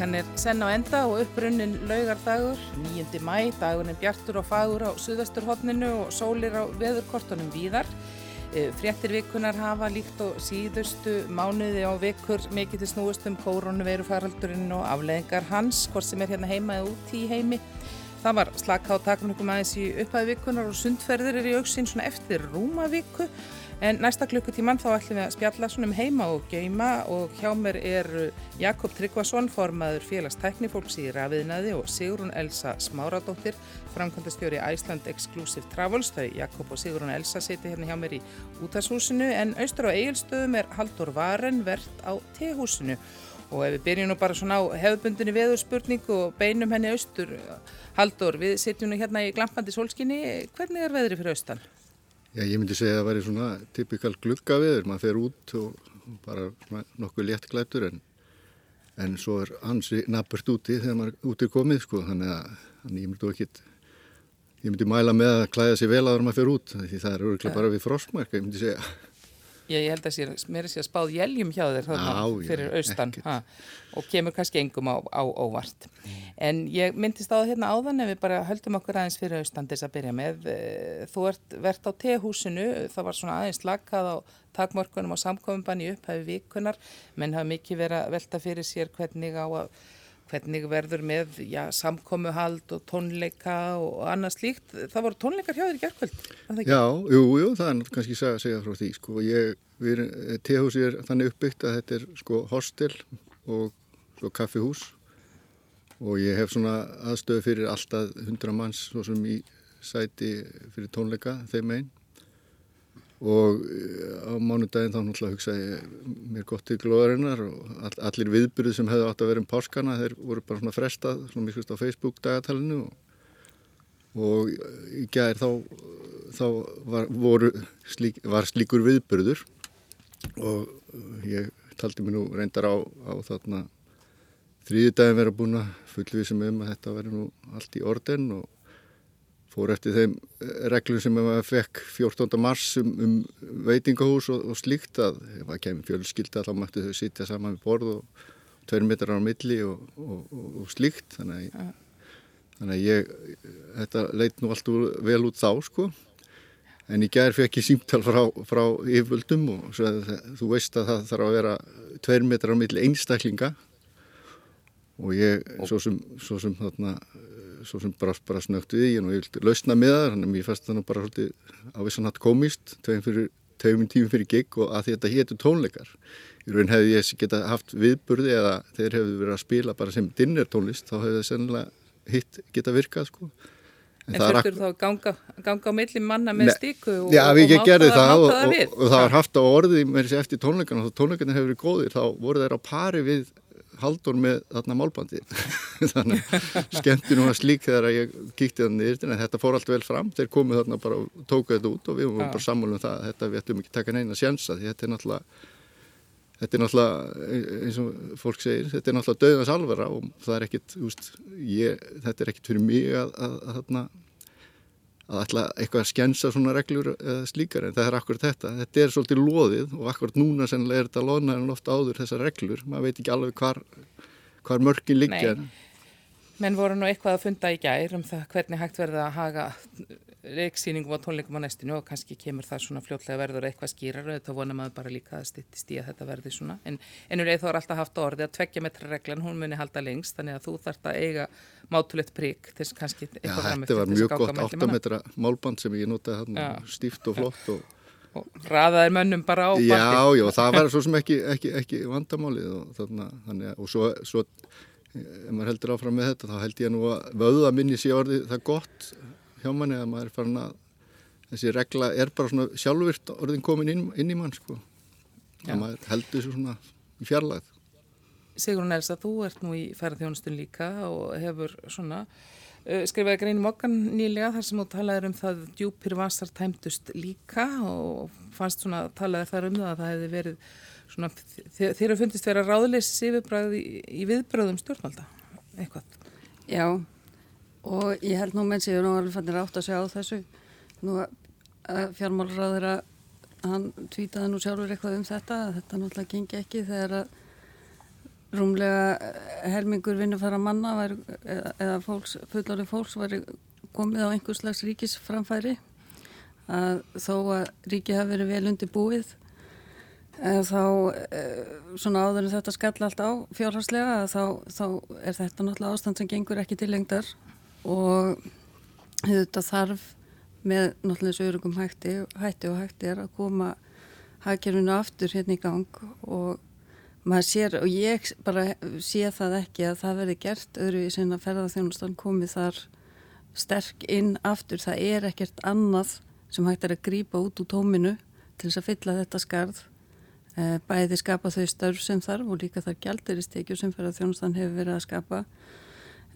Vikan er senn á enda og upprunnin laugardagur, 9. mæ, dagurinn bjartur og fagur á suðvesturhóttninu og sólir á veðurkortunum víðar. Eh, fréttir vikunar hafa líkt og síðustu mánuði á vikur mikið til snúist um kórunveru faraldurinn og afleðingar hans, hvort sem er hérna heima eða út í heimi. Það var slaka á takningum aðeins í upphæðu vikunar og sundferðir er í auksinn svona eftir rúmaviku. En næsta klukkutíman þá ætlum við að spjalla svona um heima og geima og hjá mér er Jakob Tryggvason, formaður félagstæknifólks í Rafiðnaði og Sigrun Elsa Smáradóttir, framkvæmdastjóri Iceland Exclusive Travels. Þau Jakob og Sigrun Elsa seti hérna hjá mér í útashúsinu en austur á eigilstöðum er Haldur Varen verðt á tehúsinu. Og ef við byrjum nú bara svona á hefðbundinni veðurspurningu og beinum henni austur, Haldur, við setjum nú hérna í glampandi solskinni, hvernig er veðri fyrir austan? Já, ég myndi segja að það væri svona typikal gluggaviður, maður fer út og bara nokkuð léttklættur en, en svo er hansi nabburt úti þegar maður út er komið sko, þannig að þannig ég myndi ekki, ég myndi mæla með að klæða sér vel að maður fer út, því það er öruglega bara við frostmarka, ég myndi segja. Ég, ég held að sér, mér er sér spáð jæljum hjá þér þarna Já, fyrir austan ha, og kemur kannski engum á, á óvart. En ég myndist á það hérna áðan ef við bara höldum okkur aðeins fyrir austan þess að byrja með. Eh, Þú ert verðt á tehúsinu, það var svona aðeins lakað á takmörkunum og samkominbann í upphæfi vikunar, menn hafa mikið verið að velta fyrir sér hvernig á að hvernig verður með já, samkomuhald og tónleika og annað slíkt. Það voru tónleikar hjá þér í ekki? Já, jú, jú, það er kannski að segja frá því, sko, við, tehúsi er þannig uppbyggt að þetta er sko hostel og svo kaffihús og ég hef svona aðstöðu fyrir alltaf 100 manns svo sem í sæti fyrir tónleika þeim einn og eh, á mánudaginn þá náttúrulega hugsaði ég mér gott til glóðarinnar og all, allir viðbyrðu sem hefðu átt að vera um páskana þeir voru bara svona frestað svona miskust á Facebook dagatalinu og, og í gær þá, þá var, voru, slík, var slíkur viðbyrður og ég taldi mér nú reyndar á, á þarna þrýðudaginn vera búin að fullvísum um að þetta veri nú allt í orden og fór eftir þeim eh, reglum sem maður fekk 14. mars um, um veitingahús og, og slíkt að ef það kemur fjölskylda þá mættu þau sitja saman við borð og tveir metrar á milli og, og, og, og slíkt. Þannig að, ég, þannig að ég þetta leit nú allt vel út þá sko. En í gær fekk ég símtal frá, frá yfirvöldum og svo, þú veist að það þarf að vera tveir metrar á milli einstaklinga. Og ég svo sem, svo sem þarna svo sem bara, bara snögt við ég og ég vildi lausna með það þannig að mér fannst það nú bara svolítið á vissan hatt komist tveim tímum fyrir gig og að þetta hétu tónleikar. Í raun hefði ég geta haft viðburði eða þeir hefðu verið að spila bara sem dinner tónlist þá hefði það sennilega hitt geta virkað sko. En er þurftur þá ganga, ganga á milli manna með stíku og, Já, við og gerði það og, máta það og, við? og það var haft á orði með þessi eftir tónleikana og tónleikarnir hefur verið góðir þá voru þeir á pari við haldur með þarna málbandi þannig skemmti nú að slík þegar að ég kíkti þannig yfir en þetta fór allt vel fram, þeir komu þarna bara og tóku þetta út og við vorum Já. bara sammálum það að þetta við ættum ekki taka neina sjensa því þetta er náttúrulega þetta er náttúrulega eins og fólk segir, þetta er náttúrulega döðans alvara og það er ekkit, úst, ég, þetta er ekkit fyrir mig að, að, að, að, að ætla eitthvað að skjensa svona reglur eða slíkar en það er akkurat þetta. Þetta er svolítið loðið og akkurat núna sennilega er þetta loðnaðin ofta áður þessar reglur. Maður veit ekki alveg hvar, hvar mörkin liggja. Menn voru nú eitthvað að funda í gær um það hvernig hægt verða að haga reiksýningum og tónleikum á næstinu og kannski kemur það svona fljótlega verður eitthvað skýrar og þetta vona maður bara líka að styttist í að þetta verði svona. En ennur orði mátulegt prík þess kannski eitthvað fram þetta var mjög gott 8 áttametra. metra málband sem ég notaði hann Já. stíft og flott og Og raðaðir mönnum bara á Já, bandið. já, það var svo sem ekki, ekki, ekki vandamálið og, þannig, að- og svo, svo ef maður heldur áfram með þetta þá held ég nú að vöða minni sé orðið það gott hjá manni að maður er farin að þessi regla er bara svona sjálfvirt orðin komin inn, inn í mann sko. Já. að maður heldur svo svona í fjarlæð Sigrun Elsa, þú ert nú í ferðarþjónustun líka og hefur svona uh, skrifaði greinum okkar nýlega þar sem þú talaðir um það djúpir vasar tæmdust líka og fannst svona talaðir þar um það að það hefði verið svona, þér hefur fundist vera ráðleysis yfirbræð í, í viðbröðum stjórnvalda, eitthvað. Já, og ég held nú menn séu nú alveg fannir átt að segja á þessu. Nú að fjármálraður að hann tvítaði nú sjálfur eitthvað um þetta, að þetta náttúrulega gengi ekki þegar að rúmlega eh, helmingur vinnufæra manna var, eða, eða fólks, fullorði fólks var komið á einhvers slags ríkisframfæri að þó að ríki hafi verið vel undir búið eh, þá svona áður en þetta skall allt á fjárhagslega þá, þá er þetta náttúrulega ástand sem gengur ekki til lengdar og þetta þarf með náttúrulega þessu örugum hætti, hætti og hætti er að koma hagkerfinu aftur hérna í gang og maður sér og ég bara sé það ekki að það verði gert öðru í sinna ferðarþjónustan komið þar sterk inn aftur, það er ekkert annað sem hægt er að grýpa út úr tóminu til þess að fylla þetta skarð. Eh, bæði skapa þau störf sem þarf og líka þar gælduristekjur sem ferðarþjónustan hefur verið að skapa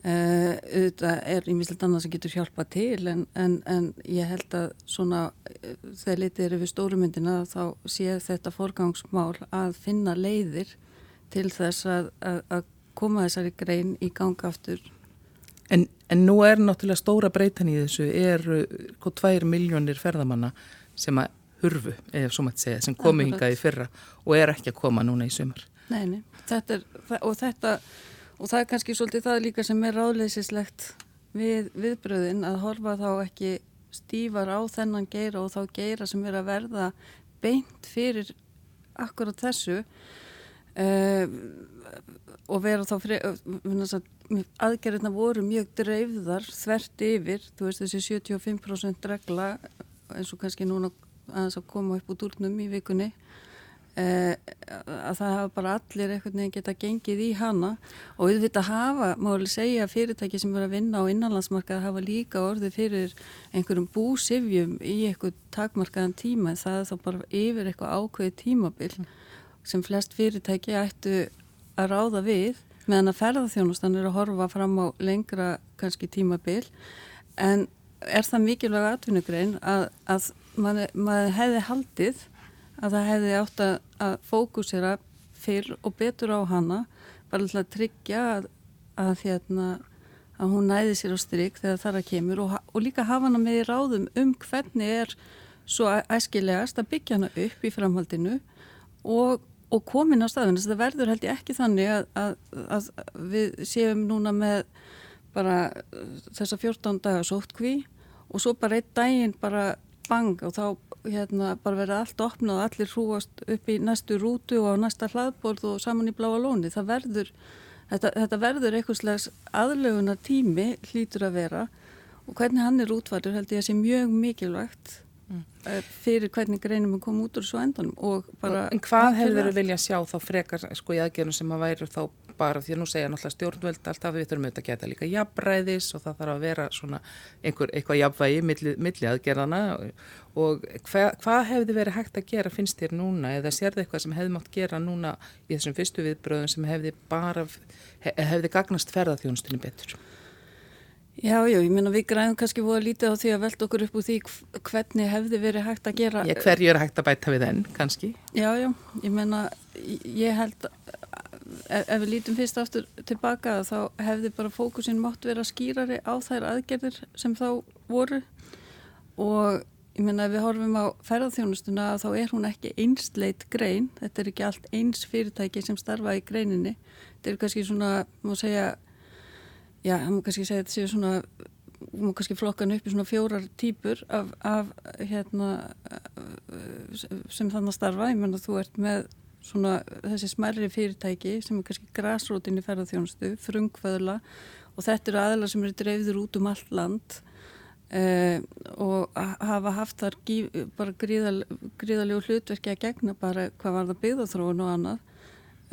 Uh, auðvitað er ímislegt annað sem getur hjálpa til en, en, en ég held að svona uh, þegar litið eru við stórumyndina þá sé þetta forgangsmál að finna leiðir til þess að, að, að koma þessari grein í ganga aftur. En, en nú er náttúrulega stóra breytan í þessu er hvað tvær miljónir ferðamanna sem að hurfu, eða svo maður segja, sem komi hingað í fyrra og er ekki að koma núna í sumar. Neini, þetta er, og þetta og það er kannski svolítið það líka sem er ráðleysislegt við viðbröðin að horfa þá ekki stífar á þennan geira og þá geira sem er að verða beint fyrir akkurat þessu uh, og vera þá aðgerðina voru mjög dreifðar þvert yfir, þú veist þessi 75% regla eins og kannski núna að koma upp úr durnum í vikunni að það hafa bara allir einhvern veginn geta gengið í hana. Og auðvitað hafa, máli segja fyrirtæki sem verður að vinna á innanlandsmarkað hafa líka orðið fyrir einhverjum búsifjum í eitthvað takmarkaðan tíma. En það er þá bara yfir eitthvað ákveði tímabil mm. sem flest fyrirtæki ættu að ráða við meðan að ferðarþjónustan er að horfa fram á lengra kannski tímabil. En er það mikilvæg atvinnugrein að, að maður hefði haldið að það hefði átt að, að fókusera fyrr og betur á hana bara til að tryggja að, að, hérna, að hún næði sér á stryk þegar það er að kemur og, og líka hafa hana með í ráðum um hvernig er svo æskilegast að byggja hana upp í framhaldinu og, og komin á staðinu. Þetta verður held ég ekki þannig að við séum núna með bara þessa 14 dagar sóttkví og svo bara einn daginn bara bang og þá hérna bara verið allt opnað og allir hrúast upp í næstu rútu og á næsta hlaðborð og saman í bláa lóni. Það verður, þetta, þetta verður eitthvað slags aðlögunar tími hlýtur að vera og hvernig hann er útvarður held ég að sé mjög mikilvægt mm. Eh, fyrir hvernig greinum að koma út úr svo endanum og bara... En hvað hefur þau vilja sjá þá frekar sko í aðgerðum sem að væri þá bara því að nú segja náttúrulega stjórnvöld alltaf við þurfum auðvitað að geta líka jafnræðis og það þarf að vera svona einhver, eitthvað jafnvægi milli, milli aðgerðana og hva, hvað hefði verið hægt að gera finnst þér núna eða sér þið eitthvað sem hefði mátt gera núna í þessum fyrstu viðbröðum sem hefði bara hefði gagnast ferðarþjónustunni betur? Já, já, ég minna við græðum kannski voru lítið á því að velta okkur upp úr því hvernig hefði verið hægt að gera Já, hverju er hægt að bæta við enn, kannski? Já, já, ég minna ég held ef, ef við lítum fyrst aftur tilbaka þá hefði bara fókusin mátt vera skýrari á þær aðgerðir sem þá voru. Og ég menna ef við horfum á ferðarþjónustuna þá er hún ekki einsleit grein, þetta er ekki allt eins fyrirtæki sem starfa í greininni. Þetta er kannski svona, má segja já, það má kannski segja þetta séu svona má kannski flokkan upp í svona fjórar típur af, af hérna sem þannig að starfa, ég menna þú ert með svona þessi smærri fyrirtæki sem er kannski græsrótin í ferðarþjónustu, frungföðla og þetta eru aðlar sem eru dreifður út um allt land eh, og hafa haft þar gíf, bara gríðal, gríðalegu hlutverki að gegna bara hvað var það byggðarþróun og annað.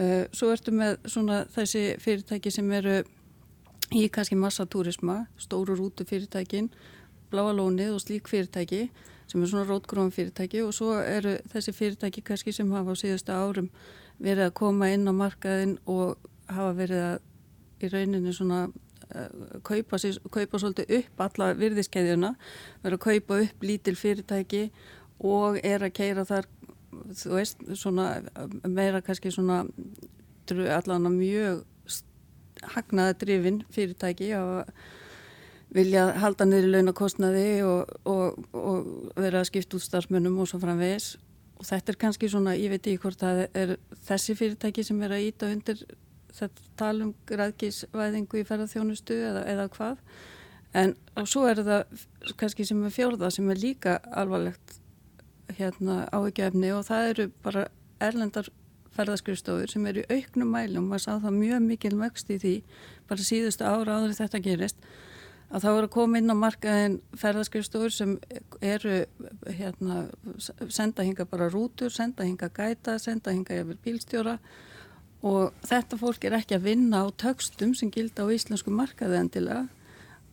Eh, svo ertu með svona þessi fyrirtæki sem eru í kannski massatúrisma, stóru rútu fyrirtækin, bláalónið og slík fyrirtæki sem er svona rótgróðum fyrirtæki og svo eru þessi fyrirtæki kannski sem hafa á síðustu árum verið að koma inn á markaðin og hafa verið að í rauninni svona uh, kaupa, kaupa svolítið upp alla virðiskeiðjuna, verið að kaupa upp lítil fyrirtæki og er að keira þar, þú veist, svona meira kannski svona allan að mjög hagnaða drifin fyrirtæki og vilja halda niður launakostnaði og, og, og vera að skipta út starfmönnum og svo framvegis. Og þetta er kannski svona, ég veit ekki hvort það er þessi fyrirtæki sem er að íta undir þetta talum græðkísvæðingu í ferðarþjónustu eða, eða hvað. En svo er það kannski sem er fjórða sem er líka alvarlegt hérna áhugjefni og það eru bara erlendar ferðarskrifstofur sem eru auknum mælum maður sá það mjög mikil vöxt í því bara síðustu ára áður þetta gerist að það voru að koma inn á markaðin ferðarskrifstofur sem eru hérna, senda hinga bara rútur, senda hinga gæta, senda hinga yfir bílstjóra. Og þetta fólk er ekki að vinna á tökstum sem gilda á íslensku markaði endilega.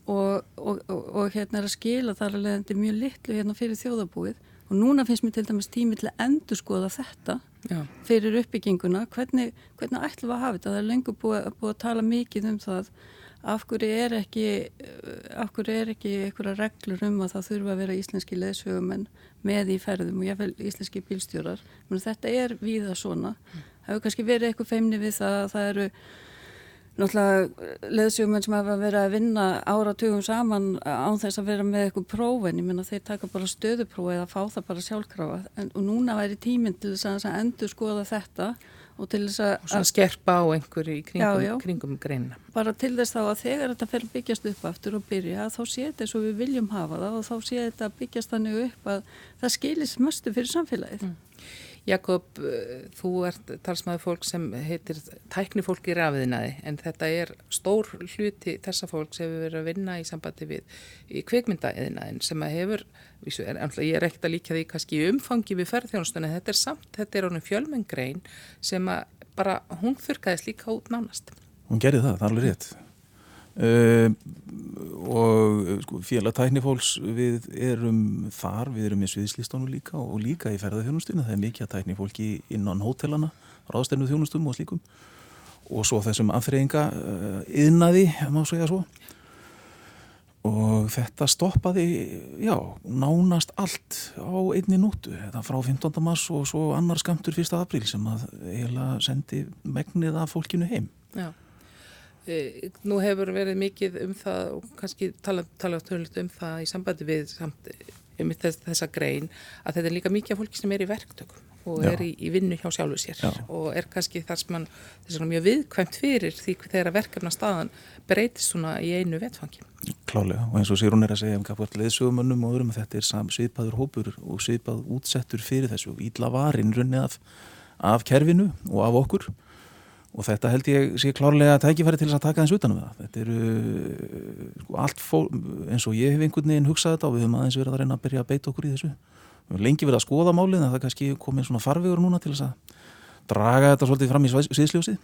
Og, og, og, og hérna er að skila þar að leiðandi mjög litlu hérna fyrir þjóðabúið og núna finnst mér til dæmis tími til að endur skoða þetta Já. fyrir uppbygginguna. Hvernig, hvernig ætlum við að hafa þetta? Það er lengur búið, búið að tala mikið um það af hverju er ekki af hverju er ekki einhverja reglur um að það þurfa að vera íslenski leðsögum með í ferðum og vel íslenski bílstjórar? Men þetta er víða svona. Mm. það hefur kannski verið eitthvað feimni við það að það eru náttúrulega leðsögum sem hafa verið að vinna áratugum saman án þess að vera með eitthvað prófin, ég menna þeir taka bara stöðuprófi eða fá það bara sjálfkrafa. En, og núna væri tíminn til þess að endur skoða þetta og til þess að... Skerpa á einhverju í kringum, já, já. kringum greina. Bara til þess þá að þegar þetta fer byggjast upp aftur og byrja þá sé þetta eins og við viljum hafa það og þá sé þetta byggjast þannig upp að það skilis möstu fyrir samfélagið. Mm. Jakob, eh, þú ert talsmaður fólk sem heitir tæknifólk í rafiðinaði en þetta er stór hluti þessa fólk sem hefur verið að vinna í sambandi við í kveikmyndaðinaðin sem að hefur, er, ég er ekkert að líka því kannski umfangi við ferðjónustunni, þetta er samt, þetta er honum fjölmengrein sem að bara hún þurkaðist líka út nánast. Hún gerði það, það er alveg rétt. Uh, og sko, félag tæknifólks við erum þar, við erum í sviðslístónu líka og líka í ferðarþjónustunum það er mikið að tæknifólki innan hótelana ráðstæðinu þjónustum og slíkum og svo þessum afþreyinga uh, yðnaði, má segja svo og þetta stoppaði já, nánast allt á einni nótu, þetta frá 15. mars og svo annar skamtur 1. april sem að heila sendi megnið af fólkinu heim Já Eh, nú hefur verið mikið um það og kannski tala, tala tölult um það í sambandi við samt, um þess, þessa grein að þetta er líka mikið af fólki sem er í verktökum og Já. er í, í vinnu hjá sjálfu sér Já. og er kannski þar sem mann þess að mjög viðkvæmt fyrir því þegar verkefna staðan breytist svona í einu vetfangi. Klálega og eins og Sýrún er að segja um kapvart leðsögumönnum og öðrum að þetta er svipaður hópur og svipað útsettur fyrir þessu ídla varin runni af, af kerfinu og af okkur og þetta held ég sé klárlega tækifæri til þess að taka þess utanum það þetta eru sko, allt fól, eins og ég hef einhvern veginn hugsað þetta og við höfum aðeins verið að reyna að byrja að beita okkur í þessu við höfum lengi verið að skoða málið en það kannski komið svona farvegur núna til þess að draga þetta svolítið fram í sviðsljósi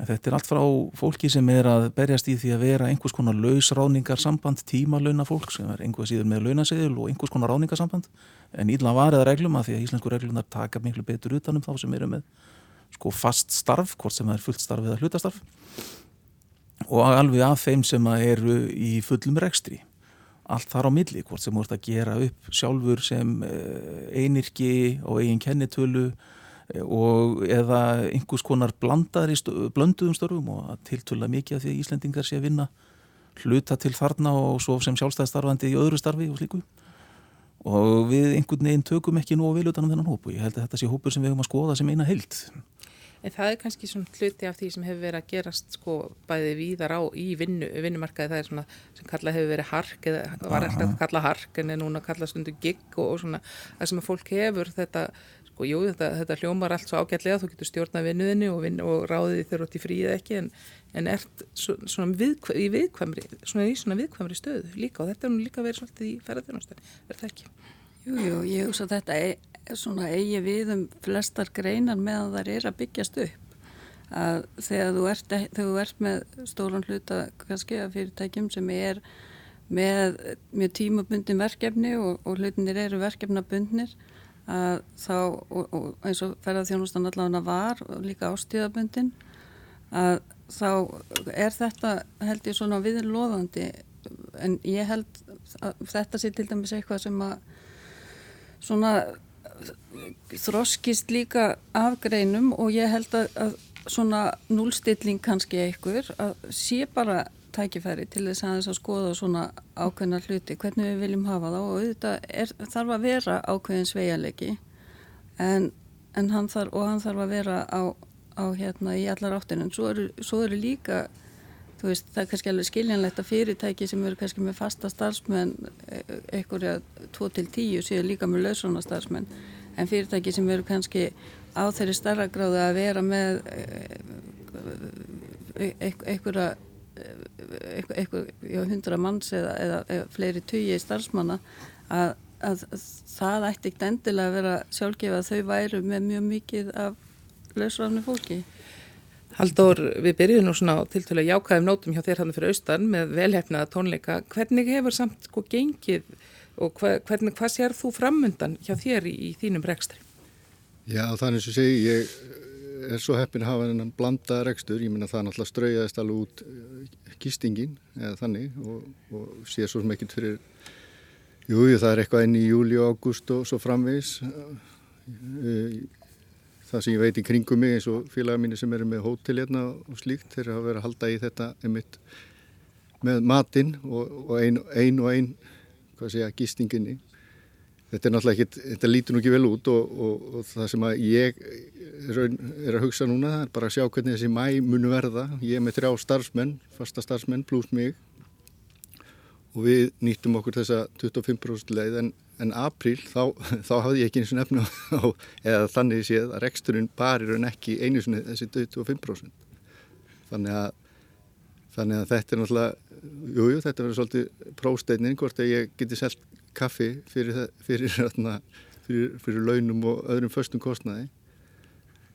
en þetta er allt frá fólki sem er að berjast í því að vera einhvers konar lausráningar samband, tímalöuna fólk sem er einhver síður með launaseðil og einhvers konar ráningarsamband en ídla varðið reglum að því að íslensku reglunar taka miklu betur utanum þá sem eru með sko fast starf, hvort sem er fullt starf eða hlutastarf og alveg af þeim sem eru í fullum rekstri allt þar á milli, hvort sem voruð að gera upp sjálfur sem eh, einirki og eigin kennitölu eh, og eða einhvers konar blandaðri blönduðum störfum og að tiltöla mikið af því að Íslendingar sé að vinna hluta til þarna og svo sem sjálfstæðstarfandi í öðru starfi og slíku og við einhvern veginn tökum ekki nú á þennan hópu. Ég held að þetta sé hópur sem við höfum að skoða sem eina heilt. En það er kannski svona hluti af því sem hefur verið að gerast sko bæði víðar á í vinnu, vinnumarkaði. Það er svona sem kallað hefur verið hark eða var alltaf að kalla hark en er núna að kalla stundu gig og, og svona það sem að fólk hefur þetta sko jú þetta, þetta hljómar allt svo ágætlega. Þú getur stjórnað vinnuðinni og, vin, og ráðið þegar þú ert í fríið ekki en, en ert svona, viðkvæm, í viðkvæmri svona í svona viðkvæmri stöðu líka. Og þetta er nú líka verið svolítið í ferðarþjónastöð, er það ekki? Jú, jú, ég hugsa þetta er svona eigi við um flestar greinar meðan þar er að byggjast upp. Að þegar þú ert, þegar þú ert með stólan hluta kannski að fyrirtækjum sem er með mjög tímabundin verkefni og, og hlutinir eru verkefnabundnir að þá, og, og eins og ferðarþjónustan allavega var og líka ástíðabundin að þá er þetta held ég svona viðlóðandi en ég held að þetta sé til dæmis eitthvað sem að svona þroskist líka af greinum og ég held að, að svona núlstilling kannski einhver að sé bara tækifæri til þess að, að skoða svona ákveðna hluti, hvernig við viljum hafa það og auðvitað er, þarf að vera ákveðin sveialegi en, en hann þarf, og hann þarf að vera á, á hérna í allar áttin en svo eru, svo eru líka þú veist, það er kannski alveg skiljanlegt að fyrirtæki sem eru kannski með fasta starfsmenn einhverja 2-10 séu líka með lausrona starfsmenn en fyrirtæki sem eru kannski á þeirri starra gráðu að vera með einhverja einhverja hundra manns eða, eða, eða fleiri tugi starfsmanna að, að það ætti ekkert endilega að vera sjálfgefa að þau væru með mjög mikið af lausrafni fólki Haldur, við byrjum nú svona til til að jákaðum nótum hjá þér hann fyrir austan með velhefnaða tónleika. Hvernig hefur samt sko gengið og hva, hvernig, hvað sér þú framundan hjá þér í, í þínum rekstri? Já, þannig sem segi, ég er svo heppin að hafa hennan blanda rekstur. Ég minna það náttúrulega straujaðist alveg út gistingin eða þannig og, og sé svo smekkilt fyrir, jú, það er eitthvað inn í júli og ágúst og svo framvegs það sem ég veit í kringum mig eins og félaga mínu sem eru með hótel hérna og slíkt þeir hafa verið að halda í þetta einmitt með matinn og, og ein, ein og ein hvað segja, gistinginni þetta er náttúrulega ekki, þetta lítur nú ekki vel út og, og, og það sem að ég er, að hugsa núna bara að sjá hvernig þessi mæ munu verða. Ég er með þrjá starfsmenn, fasta starfsmenn pluss mig og við nýttum okkur þessa 25% leið en en apríl þá, þá hafði ég ekki eins og nefnu á, eða þannig séð að reksturinn barir en ekki einu sinni þessi 25%. Þannig að, þannig að þetta er náttúrulega, jújú, jú, þetta verður svolítið prósteinin hvort að ég geti selgt kaffi fyrir, fyrir, fyrir, fyrir launum og öðrum förstum kostnaði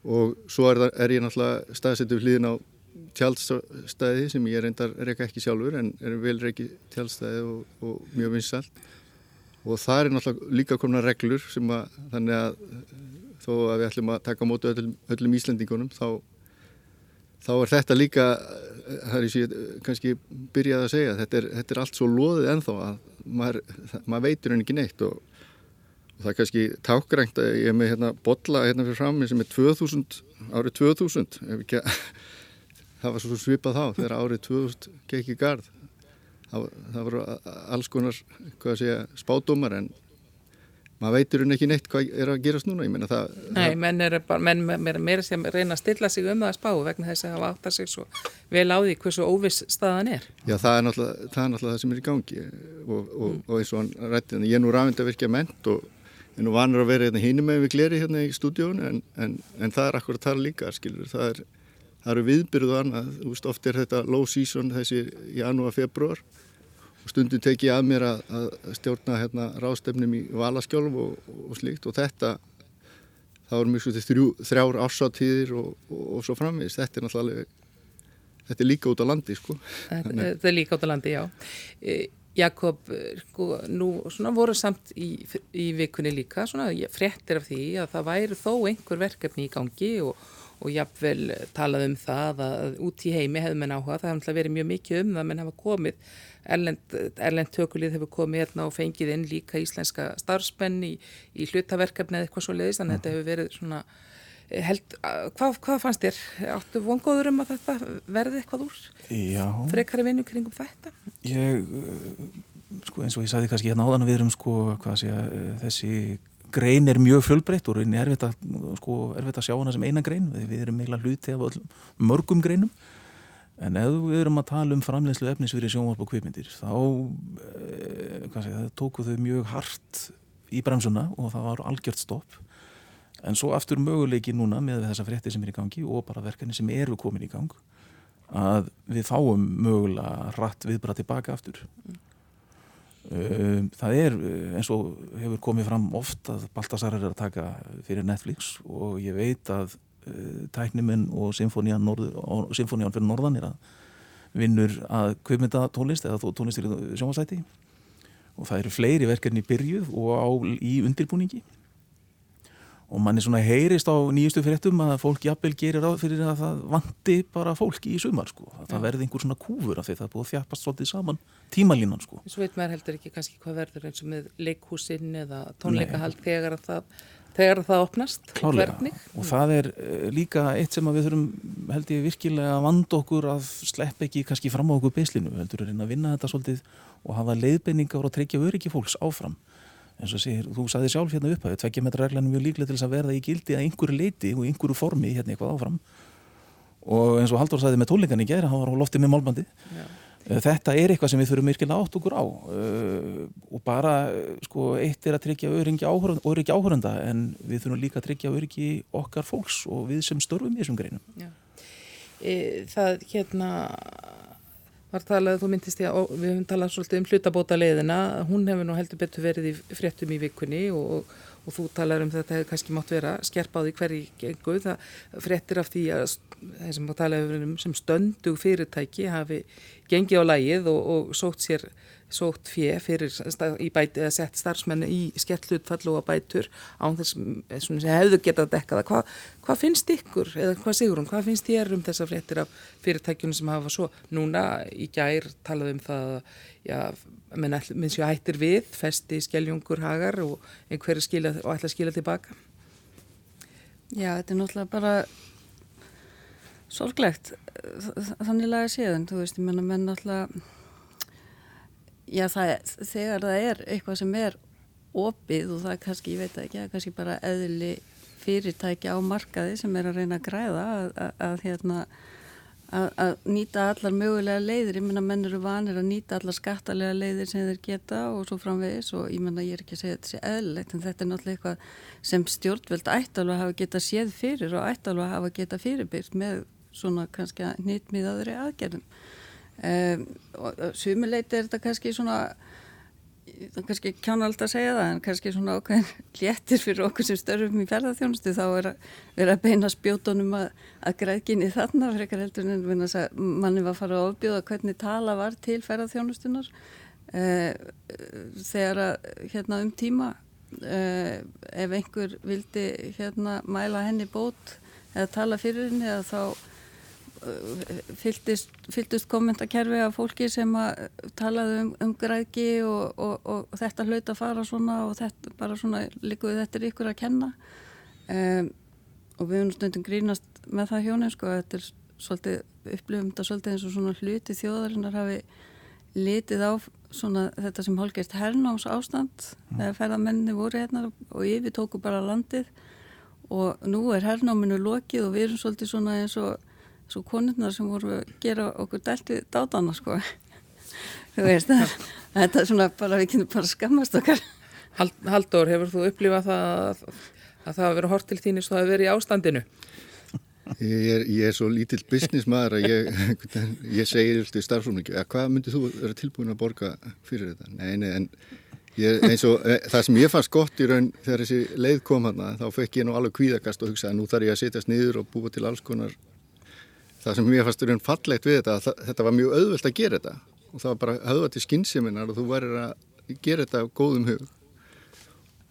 og svo er, það, er ég náttúrulega staðsettu hlýðin á tjálstæði sem ég reyndar reyka ekki sjálfur en er vel reyki tjálstæði og, og mjög vinsalt og það er náttúrulega líka komna reglur sem að þannig að þó að við ætlum að taka á mótu öllum, öllum Íslandingunum þá, þá er þetta líka það er ég kannski byrjað að segja þetta er, þetta er allt svo loðið enþá að maður, maður veitur henni ekki neitt og, og það er kannski tákgrænt að ég er með hérna botla hérna fyrir fram sem er 2000, árið 2000 ekki, það var svo svipað þá þegar árið 2000 gekk í gard það, það voru alls konar segja, spádómar en maður veitur hún ekki neitt hvað er að gerast núna. Nei, það... menn er bara menn er meira sem reyna að stilla sig um það að spá vegna þess að hafa átt að sig svo vel á því hversu óviss staðan er. Já, það er náttúrulega það, er það sem er í gangi. Og, og, mm. og eins og hann rætti ég er nú rafend að virkja ment og ég er nú vanur að vera hérna hínum með við gleri hérna í stúdíun en, en, en það er akkur að tala líka skilur, það er það eru viðbyrðu annað, veist, oft er þetta low season þessi janúar, februar og stundum teki ég að mér að, að stjórna hérna ráðstefnum í valaskjálf og, og slíkt. Og þetta þá erum við svo þrjár ásáttíðir og, og, og svo framvegist, þetta er náttúrulega þetta er líka út á landi sko. Þetta, þetta er líka út á landi, já. E, Jakob, sko, nú svona voru samt í, í vikunni líka svona fréttir af því að það væri þó einhver verkefni í gangi og og jafnvel talað um það að út í heimi hefðu menn áhuga, það hefði verið mjög mikið um það, menn hafa komið, erlend, erlend tökulíð hefur komið hérna og fengið inn líka íslenska starfspenn í, í hlutaverkefni eða eitthvað svo leiðist, þannig að þetta hefur verið svona, held, hvað, hvað fannst þér? Áttu vongóður um að þetta verði eitthvað úr? Já. Frekari vinnu kringum þetta? Ég, sko eins og ég sagði kannski hérna áðan að við erum sko, hvað sé að þessi grein er mjög fjölbreytt og er erfitt að, sko, erfitt að sjá hana sem eina grein. Við, erum meila hluti af öll, mörgum greinum. En ef við erum að tala um framlegslu efnisveri sjónvarp og kvipmyndir þá eh, segja, tóku þau mjög hart í bremsuna og það var algjört stopp. En svo aftur möguleiki núna með þessa frétti sem er í gangi og bara verkefni sem eru komin í gang að við fáum mögulega rætt viðbara tilbaka aftur. Mm. Það er eh, eins og hefur komið fram oft að Baltasar er að taka fyrir Netflix og ég veit að uh, tækniminn og symfónían, fyrir norðan er að vinnur að kvipmynda tónlist eða tónlist til sjónvarsæti og það eru fleiri verkefni í byrjuð og á, í undirbúningi og manni svona heyrist á nýjustu fréttum að fólk jafnvel gerir á fyrir að það vanti bara fólki í sumar sko. að það verði einhver svona kúfur af því það er búið að þjapast svolítið saman tímalínan sko. Svo veit maður heldur ekki kannski hvað verður eins og með leikhúsinn eða tónleikahald þegar það, þegar það opnast Klálega. og það er uh, líka eitt sem við þurfum held ég virkilega að vanda okkur að slepp ekki kannski fram á okkur beislinu heldur að vinna þetta svolítið og hafa leiðbenningar og tryggja öryggi fólks áfram eins og segir, þú sagði sjálf hérna upp að tveggja metra reglan er mjög líklega til þess að verða í gildi að einhverju leiti og einhverju formi hérna eitthvað áfram og eins og Haldur sagði með tólingan í gerð, hann var á lofti með málbandi Já. Eh, Þetta er eitthvað sem við þurfum virkilega átt okkur á uh, og bara uh, sko, eitt er að tryggja öryggi áhörunda, en við þurfum líka að tryggja öryggi okkar fólks og við sem störfum í þessum greinum. E, það hérna var talað, þú myndist ég að við höfum talað svolítið um hlutabóta leiðina hún hefur nú heldur betur verið í fréttum í vikunni og, og, og þú talar um þetta hefur kannski mátt vera því hverji gengu. Það fréttir af því að þeir sem talaðu um sem stöndug fyrirtæki hafi gengið á lægið og, og sótt sér sótt fjö fyrir bæti eða sett starfsmenni í skert hlutfall og að bætur án þess sem hefðu getað dekkað Hva, hvað finnst ykkur eða hvað sigur hún, hvað finnst þér um þessa fréttir af fyrirtækjunum sem hafa svo? Núna í gær talaðu um það já, menn séu hættir við festi skjáljungur hagar og einhverju skila og ætla að skila tilbaka. Já, þetta er náttúrulega bara sorglegt þannig laga séðan, þú veist, ég menna menn náttúrulega já, það, þegar það er eitthvað sem er opið og það kannski, ég veit ekki, það kannski bara eðli fyrirtæki á markaði sem er að reyna að græða að, að, að hérna að, að nýta allar mögulega leiðir, ég menna menn eru vanir að nýta allar skattalega leiðir sem þeir geta og svo framvegis og ég menna ég er ekki að segja þetta sé eðlilegt en þetta er náttúrulega eitthvað sem stjórnveld ættalvað hafa geta séð fyrir og ættalvað hafa geta fyrirbyrt með svona kannski nýttmiðaðri aðgerðum Um, og sumuleiti er þetta kannski svona það er kannski kjánald að segja það en kannski svona ákveðin léttir fyrir okkur sem störfum í ferðarþjónustu þá er að vera að beina spjótonum að, að græðginni þarna fyrir ekkar heldur en manni var að fara að ofbjóða hvernig tala var til ferðarþjónustunar uh, þegar að hérna um tíma uh, ef einhver vildi hérna mæla henni bót eða tala fyrir henni eða þá fylltist, fylltist kommentarkerfi af fólki sem talaði um, um græðki og, og, og, þetta hlaut að fara svona og þetta bara svona líkuði þetta er ykkur að kenna um, og við höfum stundum grínast með það hjónin sko þetta er svolítið upplifum þetta svolítið eins og svona hluti þjóðarinnar hafi litið á svona þetta sem hálfgeist hernáms ástand mm. þegar ferðamenni voru hérna og yfir tóku bara landið og nú er hernáminu lokið og við erum svolítið svona eins og svo konurnar sem voru að gera okkur dælt við dátana sko þú veist það þetta er svona bara við kynum bara skammast okkar Haldur, hefur þú upplifað það að það hafa verið hort til þín eins og það hafa verið í ástandinu? Ég er, ég er svo lítill business maður að ég, ég segir alltaf í starfsfólkningu að hvað myndið þú vera tilbúin að borga fyrir þetta? Nei, nei, en ég, eins og e, það sem ég fannst gott í raun þegar þessi leið kom hana þá fekk ég nú alveg kvíðagast og hugsa að nú þarf ég að setjast niður og búa til alls konar það sem mér fannst raun fallegt við þetta að þetta var mjög auðvelt að gera þetta. Og það var bara höfða til skinnseminar og þú værir að gera þetta á góðum hug.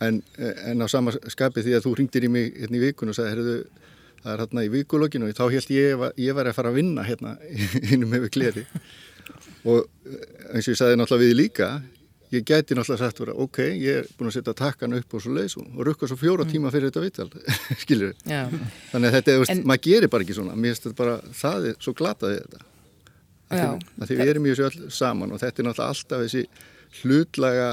En, en á sama skapi því að þú ringdir í mig hérna í vikun og sagði, herruðu, það er hérna í vikuloginu og þá held ég að ég var að fara að vinna hérna innum hefur gleri. Og eins og ég sagði náttúrulega við líka ég gæti náttúrulega sagt vera, ok, ég er búin að setja takkan upp og svo leiðs og rukka svo fjóra tíma fyrir þetta vittal, skilur þannig að þetta, en, maður gerir bara ekki svona. Mér finnst þetta bara, það er svo glataði þetta. Að því, við erum í þessu öll saman og þetta er náttúrulega alltaf þessi hlutlaga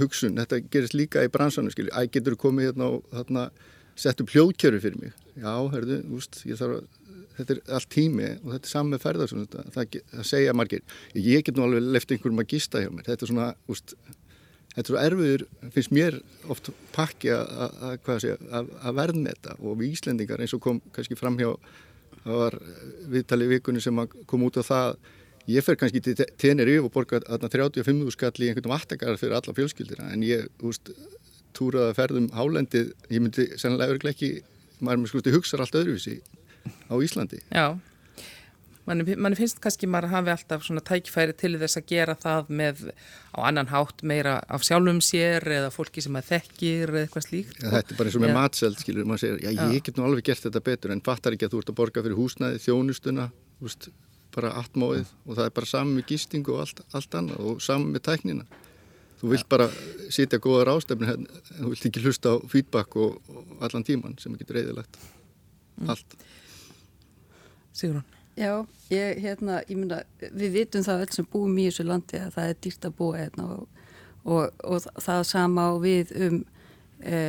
hugsun, þetta gerist líka í bransanum, skilur, æg getur komið hérna og þarna sett upp hljóðkjöru fyrir mig? Já, herðu, úst, ég þarf að þetta er allt tími og þetta er saman með ferðarsum það, það segja margir ég get nú alveg lefði einhverjum að gista hjá mér. Þetta er svona, úst, þetta er svo erfiður finnst mér oft pakki að verðmeta. Og við Íslendingar eins og kom kannski fram hjá það var viðtalið vikunni sem kom út á það ég fer kannski til tenir yfir og borga 35 skall í einhvern vattakar fyrir alla fjölskyldina en ég úst, túraði að ferðum hálendið. Ég myndi sennilega ekki maður með skusti hugsa allt öðruvísi á Íslandi. Já, manni finnst kannski maður hafi alltaf svona tækifæri til þess að gera það með á annan hátt meira af sjálfum sér eða fólki sem að þekkir eða eitthvað slíkt. Já, þetta er bara eins og með matseld, skilur, maður segir, já, já, ég get nú alveg gert þetta betur en fattar ekki að þú ert að borga fyrir húsnæði, þjónustuna, úst, bara attmóið og það er bara saman með gistingu og allt, allt annað og saman með tæknina. Þú vilt bara sitja góðar ástefni en þú vilt ekki hlusta á feedback og, og allan tíman sem getur reyðilegt. Mm. Sigrun? Já, ég, hérna, ég myndi að við vitum það öll sem búum í þessu landi að það er dýrt að búa hérna og, og, og það sama á við um e,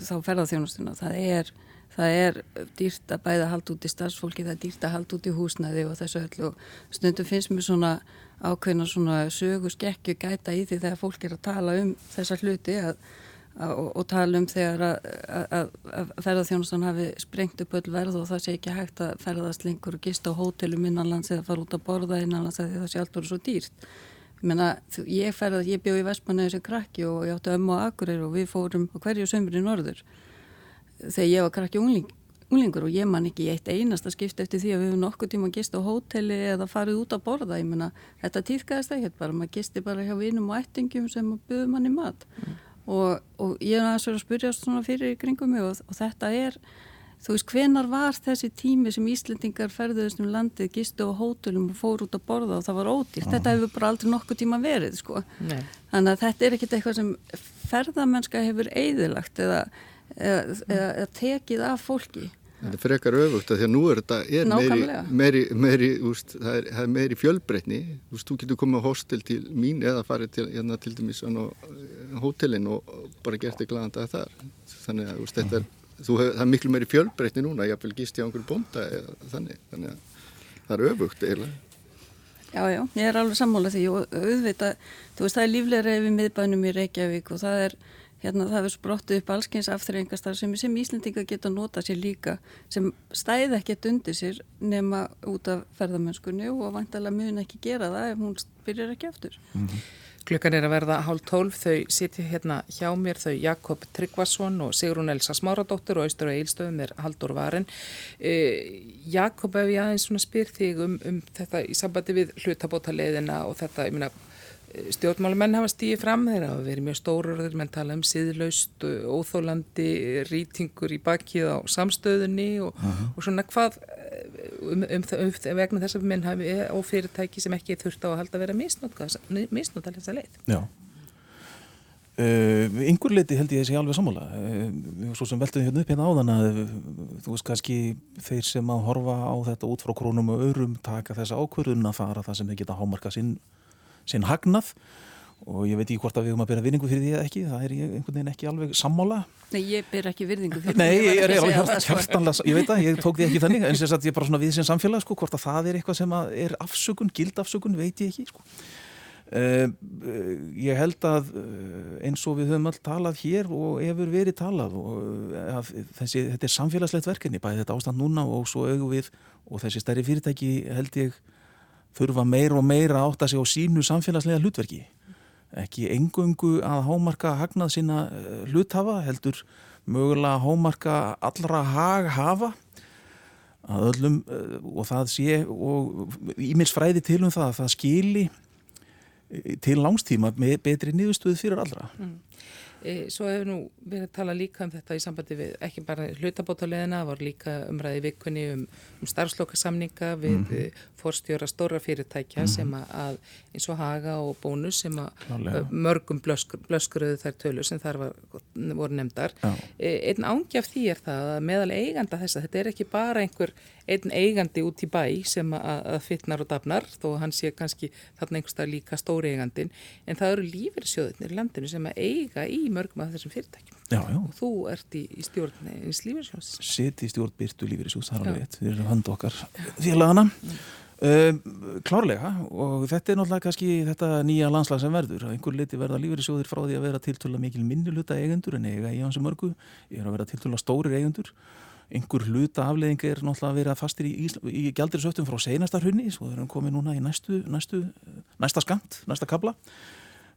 þá ferðarþjónustuna. Það er, það er dýrt að bæða halda út í starfsfólki, það er dýrt að halda út í húsnæði og þessu öllu og stundum finnst mér svona ákveðna svona sögu skekju gæta í því þegar fólk er að tala um þessa hluti að, og, og tala um þegar að, ferðarþjónustan hafi sprengt upp öll verð og það sé ekki hægt að ferðast lengur og gista á hótelum innanlands eða fara út að borða innanlands eða það sé allt voru svo dýrt. Menna, ég ferðast, ég bjóð í Vestmanna þessu krakki og ég átti ömmu á Akureyri og við fórum hverju sömur í norður þegar ég var krakki ungling, unglingur og ég man ekki eitt einasta skipt eftir því að við hefum nokkuð tíma að gista á hóteli eða farið út að borða, ég menna þetta týðkæðist ekkert bara, maður gisti bara hjá vinum og ættingum sem buður manni mat mm. Og, og ég er aðeins að spyrja svona fyrir kringum mig og, og þetta er þú veist, hvenar var þessi tími sem Íslendingar ferðuðist um landið, gistu á hótelum og fór út að borða og það var ódýrt. Þetta hefur bara aldrei nokkuð tíma verið, sko. Nei. Þannig að þetta er ekkit eitthvað sem ferðamennska hefur eigðilagt eða, eða, eða tekið af fólki Þetta er frekar öfugt að því að nú er þetta er meiri, meiri, meiri úst, það, er, það er meiri fjölbreytni. Þú, þú getur komið á hostel til mín eða farið til, hérna, til dæmis á hótelin og bara gert þig glæðan dag þar. Þannig að úst, er, þú, það er miklu meiri fjölbreytni núna ég vil gist í einhverju bónda eða þannig. Þannig að það er öfugt eiginlega. Já, já, ég er alveg sammálað því og auðvitað, þú veist það er líflega reyfið miðbænum í Reykjavík og það er hérna það hefur spróttið upp allskyns afþreyingastar sem, sem Íslendinga geta nota sér líka sem stæði ekkert undir sér nema út af ferðamennskunni og vantalega mun ekki gera það ef hún byrjar ekki aftur. Mm -hmm. Klukkan er að verða hálf tólf, þau sitja hérna hjá mér, þau Jakob Tryggvason og Sigrun Elsa Smáradóttur og Austur og Eilstöðum er Haldur Varin. Eh, Jakob, ef ég aðeins spyr þig um, um þetta í sambandi við hlutabótaleðina og þetta, ég minna, stjórnmálumenn hafa stíið fram þeirra hafa verið mjög stórurður, menn tala um síðlaust, óþólandi rýtingur í bakið á samstöðunni og, uh -huh. og svona hvað um, um, um vegna þess að menn hafi og fyrirtæki sem ekki þurft á að halda að vera misnótt alveg þess að leið. Já. Uh, einhver leiti held ég þessi alveg sammála. Uh, svo sem veltum við hérna upp hérna áðan að uh, þú veist kannski þeir sem að horfa á þetta út frá krónum og örum taka þessa ákvörðun að fara það sem þeir geta hámarka sinn sinn hagnað og ég veit ekki hvort að við höfum að byrja virðingu fyrir því eða ekki, það er einhvern veginn ekki alveg sammála. Nei, ég byrja ekki virðingu fyrir því. Nei, ég, ég er alveg hjartanlega, sko. ég veit það, ég tók því ekki þannig, en að ég er bara svona við sem samfélag, sko, hvort að það er eitthvað sem er afsökun, gildafsökun, veit ég ekki, sko. Uh, ég held að uh, eins og við höfum all talað hér og hefur verið talað og uh, þessi, þetta er samfélagslegt verkefni, bæði þetta ástand núna og svo augum við og þessi stærri fyrirtæki held ég þurfa meira og meira að segja á sínu samfélagslega hlutverki. Ekki engungu að hámarka hagnað sína eh, hluthafa heldur mögulega að hámarka allra hag hafa að öllum eh, og það sé og ímins fræði til um það að það skili eh, til langstíma með betri niðurstöðu fyrir allra. Mm. E, svo hefur nú verið að tala líka um þetta í sambandi við ekki bara hlutabótaleðina, það voru líka umræði vikunni um, um starfslokasamninga við mm -hmm. forstjóra stóra fyrirtækja mm -hmm. sem að eins og Haga og Bónus sem að Klálega. mörgum blöskur, blöskuruðu þær tölur sem þar var, voru nefndar. E, einn ángjaf því er það að meðal eiganda þess að þetta er ekki bara einhver einn eigandi út í bæ sem að fytnar og dafnar þó hann sé kannski þarna einhverstað líka stóri eigandin en það eru lífyrsjóðunir í landinu sem að eiga í mörgum af þessum fyrirtækjum. Já, já. og þú ert í, í stjórn eins lífyrsjós Sitt í stjórn Byrtu lífyrsjós, það er alveg rétt. Við erum hand okkar félagana mm. uh, klárlega. Og þetta er náttúrulega kannski þetta nýja landslag sem verður. Að einhver liti verða lífyrsjóðir frá því að vera tiltöla mikil minnuluta eigendur en eiga í hansi mörgu. Ég er að vera tiltöla stórir eigendur. Einhver hluta afleðing er náttúrulega að vera fastir í, í, gældirisöftum frá seinastarhunni svo erum við komið núna í næstu, næstu, næsta skamt, næsta kabla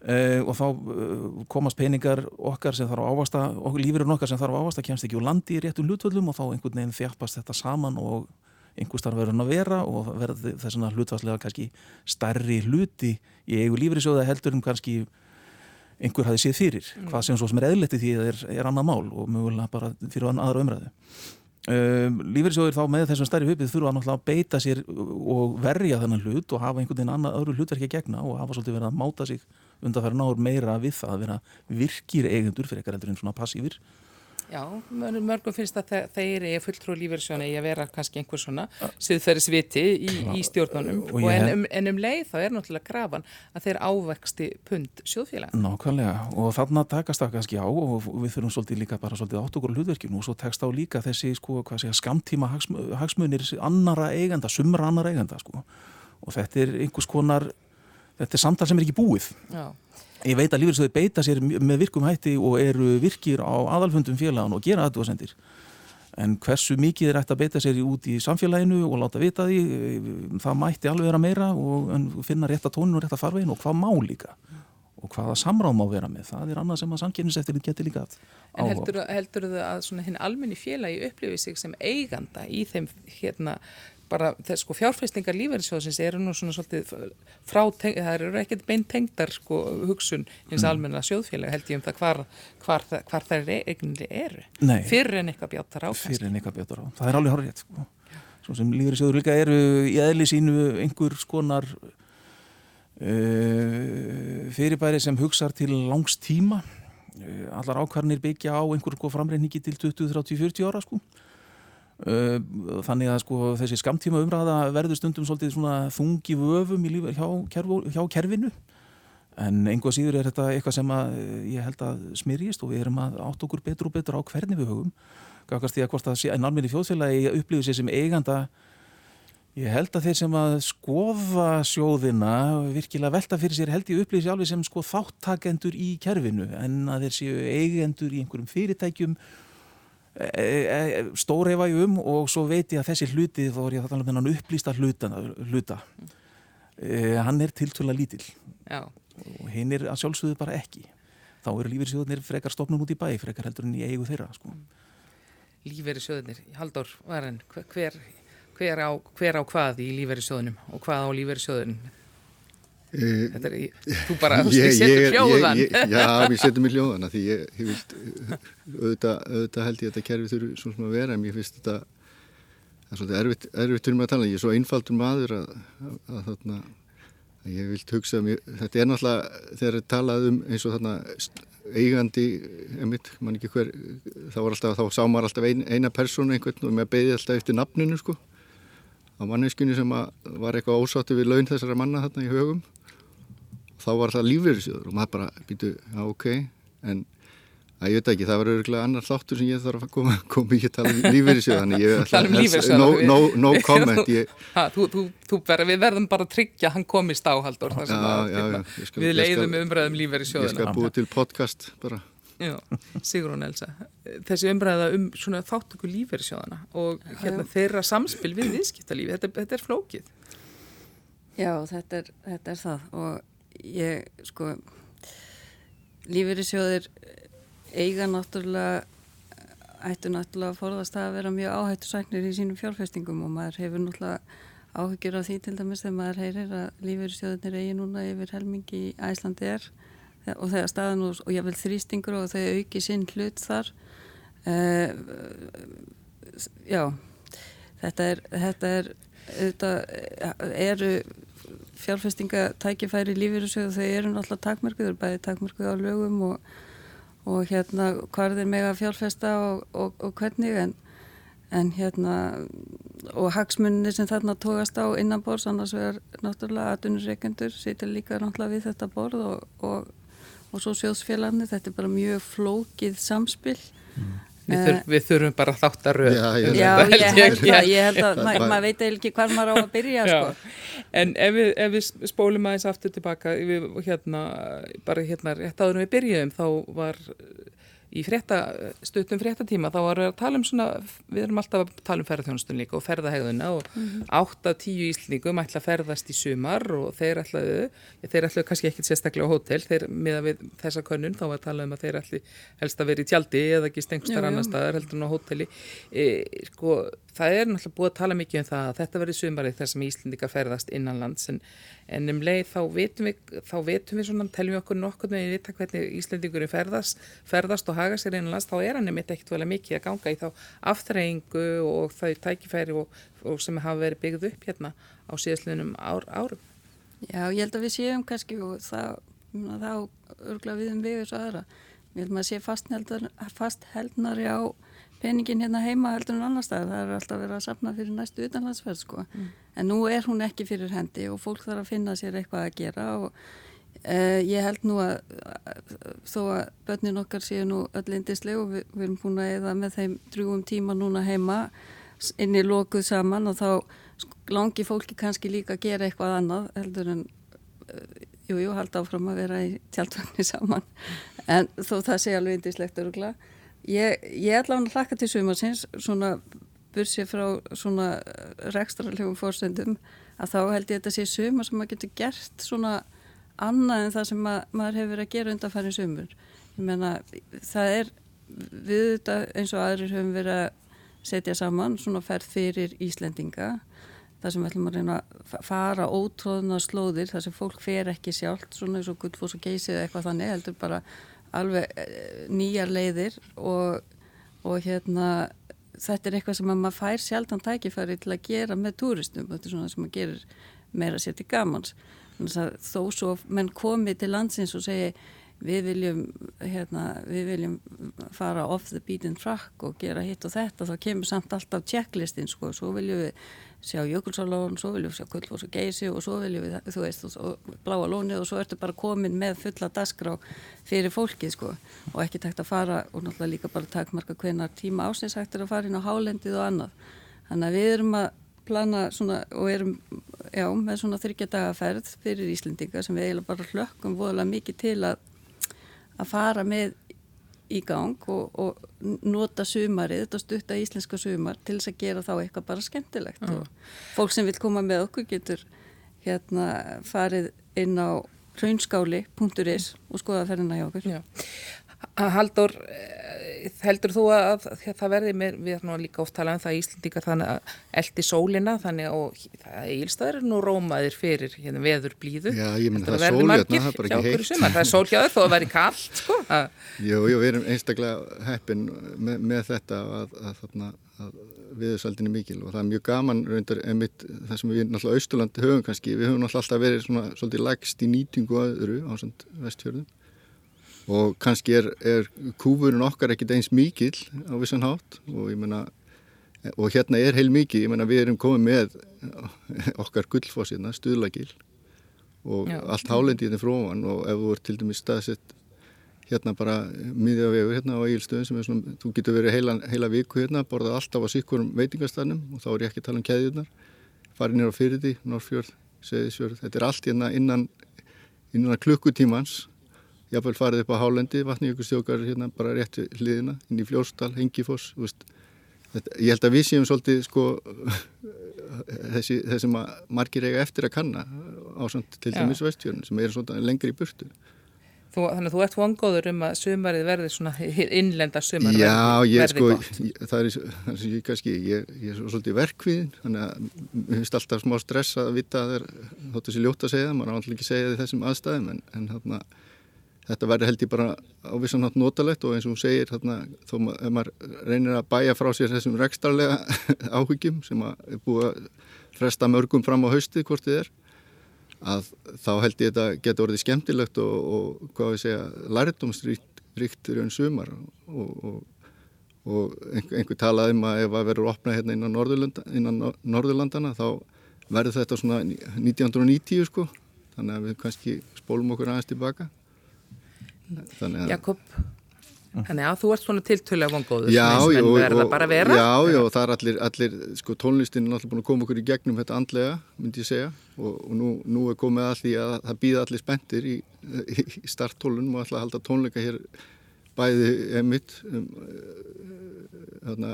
Uh, og þá uh, komast peningar okkar sem þarf á ávasta lífurinn okkar sem þarf á ávasta kemst ekki úr landi í réttum hlutvöldum og þá einhvern veginn þjálpast þetta saman og einhvers þarf verður að vera og verður þess að hlutvarslega kannski starri hluti í eigu lífriðsjóða heldur um kannski einhver hafi séð fyrir mm. hvað sem svo sem er eðletti því að er, er annað mál og mögulega bara fyrir aðra umræðu Um, lífeyrisjóðir þá með þessum stærri hupið þurfa náttúrulega að beita sér og verja þennan hlut og hafa einhvern veginn annað öðru hlutverki að gegna og hafa svolítið verið að máta sig fara náður meira við það að vera virkir eigendur fyrir endur en svona passífir Já, mörgum finnst að þeir eru fulltrú lífeyrisjóna í að vera kannski einhver svona siðferðisviti í, í stjórnunum. Og, og en, um, en um leið þá er náttúrulega grafan að þeir ávexti pund sjóðfélag. Nákvæmlega. Og þarna takast það kannski á og við þurfum svolítið líka bara svolítið átt okkur hlutverkjum og svo tekst á líka þessi sko hvað segja skamtíma hagsmunir annara eigenda, sumra annara eigenda sko. Og þetta er einhvers konar, þetta er samtal sem er ekki búið. Já. Ég veit að lífeyrisöður beita sér með virkum hætti og eru virkir á aðalfundum félagan og gera aðdóðsendir. En hversu mikið er hægt að beita sér út í samfélaginu og láta vita því, það mætti alveg vera meira og finna rétt að tóninu og rétt að farveginu og hvað má líka. Og hvaða samráð má vera með, það er annað sem að samkynningseftirinn getur líka áhuga. En heldur, heldur þau að hinn almenni félagi upplifið sig sem eiganda í þeim hérna bara þess sko fjárfæstingar lífeyrinsjóðsins eru nú svona svolítið frá, það eru ekkert beint tengdar sko hugsun eins mm. almenna sjóðfélag held ég um það hvar, hvar, hvar þær eiginlega eru. Nei, fyrir en eitthvað bjátar á fyrir en eitthvað bjátar á, það er alveg horrið sko. svo sem lífeyrinsjóður líka eru í eðli sínu einhver skonar uh, fyrirbæri sem hugsar til langs tíma. Uh, allar ákvarnir byggja á einhver framreyningi til 20, 30, 40 ára sko þannig að sko þessi skamtíma umræða verður stundum svolítið svona þungi vöfum í lífi hjá, hjá kerfinu. En einhvað síður er þetta eitthvað sem að eh, ég held að smyrjist og við erum að átt okkur betur og betur á hvernig við höfum. Gafkast því að hvort að en almenni fjóðfélagi upplifir sér sem eiganda ég held að þeir sem að skoða sjóðina virkilega velta fyrir sér held ég upplifir sér alveg sem sko þáttakendur í kerfinu en að þeir séu eigendur í einhverjum fyrirtækjum Stórhefa ég um og svo veit ég að þessi hluti þá er ég að tala um þennan upplýsta hlutana, hluta mm. hann er tiltvöla lítill Já. og hinn er að sjálfsögðu bara ekki þá eru lífeyrissjóðunir frekar stopnum út í bæ frekar heldur en í eigu þeirra sko. Lífeyrissjóðunir, Haldur Varen hver, hver, á, hver á hvað í lífeyrissjóðunum og hvað á lífeyrissjóðunum Eh, Þetta er, þú bara, þú setur hljóðan. Ég, ég, já, við setjum í hljóðan því ég, ég vilt, auðvitað, auðvitað held ég að þetta kerfi þurfi svona sem að vera en ég finnst þetta, það er svolítið erfitt, erfitt fyrir mig að tala, ég er svo einfaldur maður að, að, að þarna, að ég vilt hugsa, mér, þetta er náttúrulega, þegar það talað um eins og þarna eigandi, einmitt, mann ekki hver, þá var alltaf, þá sá maður alltaf ein, eina persónu einhvern og mér beði alltaf eftir nafninu sko á manneskunni sem var eitthvað ósátti við laun þessara manna þarna í högum þá var það lífverðisjóður og maður bara býtu, já ok, en að ég veit ekki, það var öruglega annar þáttur sem ég þarf að koma, koma ekki að tala um lífverðisjóð þannig ég ætla um að no, no, no comment ég... ha, þú, þú, þú Við verðum bara að tryggja hann komist á Haldur já, að, já, já, skal, við leiðum umræðum lífverðisjóðuna Ég skal búið til podcast bara. Sigrun Elsa þessi umræða um svona þáttöku lífverðisjóðana og hérna þeirra samspil við viðskiptalífi, þetta, þetta er flókið. Já, þetta er, þetta er það og ég sko lífeyrissjóðir eiga náttúrulega ættu náttúrulega að forðast að vera mjög áhættu sæknir í sínum fjárfestingum og maður hefur náttúrulega áhyggjur á því til dæmis þegar maður heyrir að lífeyrissjóðinir eigi núna yfir helmingi í Æslandi er og þegar staðan og, og vil þrýstingur og þau auki sinn hlut þar uh, já þetta er þetta er þetta eru fjárfestingatækifæri lífeyrisöðu þau eru náttúrulega eru bæði takmörkuð á lögum og, og hérna hvað er mega fjárfesta og, og, og hvernig en, en hérna og hagsmunni sem þarna tókast á innan borðs annars vegar náttúrulega aðunurreikendur sýtir líka náttúrulega við þetta borð og svo sjóðsfélagarnir, þetta er bara mjög flókið samspill. Við, þurf, við þurfum bara þátt að röð. Já, ég, Já, ég, held það, ég held að ma maður veit ekki hvað maður á að byrja sko. En ef við, ef við spólum aðeins aftur tilbaka við, hérna, bara hérna rétt áður við byrjuðum þá var í frétta, stuttum fréttatíma þá varum við að tala um svona, við erum alltaf að tala um ferðarþjónustun líka og ferðahegðuna og mm -hmm. 8-10 íslningum ætla að ferðast í sumar og þeir ætlaðu þeir ætlaðu kannski ekkit sérstaklega á hótel þeir miða við þessa könnun þá var að tala um að þeir ætli helst að vera í tjaldi eða ekki stengstar annar staðar heldur en á hóteli e, sko það er náttúrulega búið að tala mikið um það að þetta verið sumarið þar sem Íslindika ferðast innanlands en, en um leið þá vetum við, þá vetum við svona, teljum við okkur nokkur með að vita hvernig Íslindikurin ferðast, ferðast og haga sér innanlands, þá er hann einmitt ekkert vel mikið að ganga í þá aftreyingu og þau tækifæri og, og sem hafa verið byggð upp hérna á síðastliðnum ár, árum. Já, ég held að við séum kannski og þá, þá örgla við um við þessu aðra ég held maður sé fastheldnari á peningin hérna heima heldur en annar stað það er alltaf verið að sapna fyrir næstu utanlandsferð sko. mm. en nú er hún ekki fyrir hendi og fólk þarf að finna sér eitthvað að gera og uh, ég held nú að, þó að börnin okkar séu nú öll indisleg og við, við erum búin að eða með þeim drúum tíma núna heima inn í lokuð saman og þá langi fólki kannski líka að gera eitthvað annað heldur en jújú, uh, jú, halda áfram að vera í tjaldvagni saman en þó það sé alveg indislegt öruglega Ég, ég ætla að hlaka til sumarsins svona bursið frá svona rekstrarlegum fórsendum að þá held ég þetta sé sumar sem maður getur gert svona annað en það sem mað, maður hefur verið að gera undanfæri sumur. Ég menna það er við þetta eins og aðrir höfum verið að setja saman svona ferð fyrir Íslendinga það sem við ætlum að reyna að fara ótróðna slóðir þar sem fólk fer ekki sjálft svona eins og gullfoss og geysið eitthvað þannig heldur bara alveg eh, nýjar leiðir og, og hérna þetta er eitthvað sem maður fær sjaldan tækifæri til að gera með túristum. Þetta er svona sem maður gerir meira sér til gamans. Þó svo menn komið til landsins og segi við viljum, hérna, við viljum fara off the beaten track og gera hitt og þetta þá kemur samt alltaf checklistin sko, svo viljum við sjá Jökulsálón, svo viljum við sjá Kullfoss og Geysi og svo viljum við, þú veist, og Bláa Lónið og svo ertu bara komin með fulla dasgrá fyrir fólkið, sko og ekki takt að fara og náttúrulega líka bara takmarka hvenar tíma ásins hægt er að fara inn á hálendið og annað. Þannig að við erum að plana svona og erum, já, með svona þryggjadagaferð fyrir Íslendinga sem við eiginlega bara hlökkum voðalega mikið til að að fara með í gang og, og nota sumarið, þetta stutta íslenska sumar til þess að gera þá eitthvað bara skemmtilegt mm. og fólk sem vil koma með okkur getur hérna farið inn á raunskáli.is og skoða ferðina hjá okkur. Já. Haldur, heldur þú að það verði með, við erum líka oft talað um það í Íslandíkar þannig að eldi sólina þannig að Ílstaður er nú rómaðir fyrir hérna, veður blíðu Já, ég menn það er sól hérna, það er bara ekki heitt. Það er sól hjá þau þó að verði kallt sko. Jú, jú, við erum einstaklega heppin með, með þetta að, að, að, að viðsaldin er mikil og það er mjög gaman reyndar emitt það sem við náttúrulega Austurlandi höfum kannski, við höfum náttúrulega alltaf verið svona svolítið lægst í nýtingu öðru á vestfjörðum og kannski er, er kúfurinn okkar ekkit eins mikil á vissan hátt. Og ég menna og hérna er heil mikið, ég menna við erum komið með okkar gullfossina stuðlagil. Og Já. allt hálendið er fróman og ef þú ert til dæmis staðsett hérna bara miðjavegur hérna á Egilstöðum sem er svona, þú getur verið heila, heila viku hérna, borðað alltaf á síkkurum veitingarstannum og þá er ég ekki að tala um keðjurnar. Farið nýra á fyrirti, Norrfjörð, Seðisfjörð þetta er allt hérna innan innan klukkutímans jáfnveil farið upp á Hálendi, vatníjökustjókar hérna bara rétt við hliðina, inn í Fljórstal, Hengifoss ég held að við séum svolítið sko þessi, þessi margir eiga eftir að kanna ásand til dæmis vestfjörn sem er svona lengri í burtu. Þú, þannig að þú ert vongóður um að sumarið verði svona innlenda sumar Já, verði, ég verði sko, ég, það er það ég kannski, ég, ég er svolítið verkviðin þannig að mér finnst alltaf smá stress að vita að það er, þóttu sér ljótt að segja maður er alltaf ekki segja því þessum aðstæðum en, en þarna þetta verður held ég bara á vissan nátt notalegt og eins og hún segir þarna, þó að maður reynir að bæja frá sér þessum rekstarlega áhyggjum sem er búið að fresta mörgum fram á hausti hvort þið er að þá held ég þetta getur orðið skemmtilegt og, og hvað við segja lærdomsríkt raun sumar og, og, og einhver, einhver talaði um að ef að verður opnað hérna innan, Norðurlanda, innan Norðurlandana þá verður þetta svona 1990 sko þannig að við kannski spólum okkur aðeins tilbaka Jakob Þannig að þú ert svona tiltölu af vongóðu Já, já, já, það er allir, allir sko tónlistin er allir búin að koma okkur í gegnum þetta andlega, myndi ég segja og, og nú, nú er komið að því að það býða allir spendir í, í starttólunum og ætla að halda tónleika hér bæði emitt um, þarna